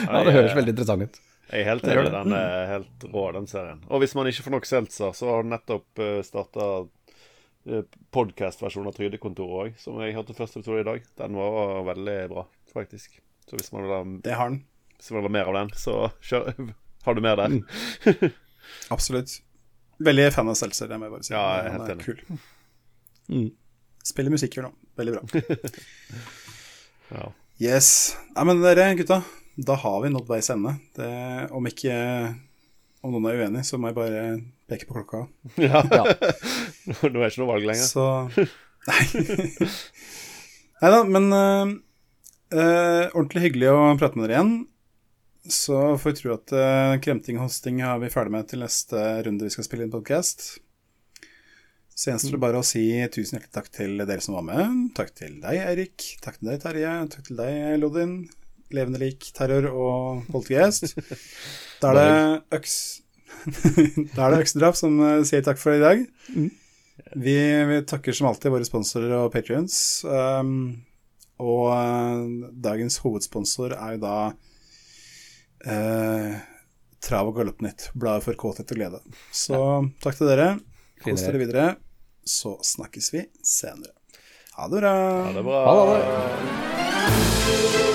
Ja, det høres veldig interessant ut. Jeg er helt enig. Den er helt rå, den serien. Og hvis man ikke får nok Seltzer, så har den nettopp uh, starta uh, av Trygdekontoret òg, som jeg hørte første episode i dag. Den var veldig bra, faktisk. Så hvis man vil ha, Det har den. hvis man vil ha mer av den, så kjør, har du mer der. Absolutt. Veldig fan av Seltzer, det må jeg bare si. Ja, jeg er helt enig. Kul. Mm. Spiller musikk nå. Veldig bra. Ja. Yes. Nei, men dere gutta, da har vi nådd veis ende. Det, om ikke Om noen er uenig, så må jeg bare peke på klokka. ja. Ja. Nå er det ikke noe valg lenger. Så Nei. Nei da, men uh, uh, ordentlig hyggelig å prate med dere igjen. Så får vi tro at uh, kremting og hosting har vi ferdig med til neste runde vi skal spille inn podkast. Så gjenstår det bare å si tusen hjertelig takk til dere som var med. Takk til deg, Eirik. Takk til deg, Terje. Takk til deg, Lodin. Levende lik, terror og poltergeist. Da er det øks Da er det Øksedrap som eh, sier takk for i dag. Vi, vi takker som alltid våre sponsorer og patrions. Um, og eh, dagens hovedsponsor er jo da eh, Trav og Galoppnytt, bladet for kåthet og glede. Så takk til dere. Kos dere videre. Så snakkes vi senere. Ha det bra. Ha det bra. Ha det.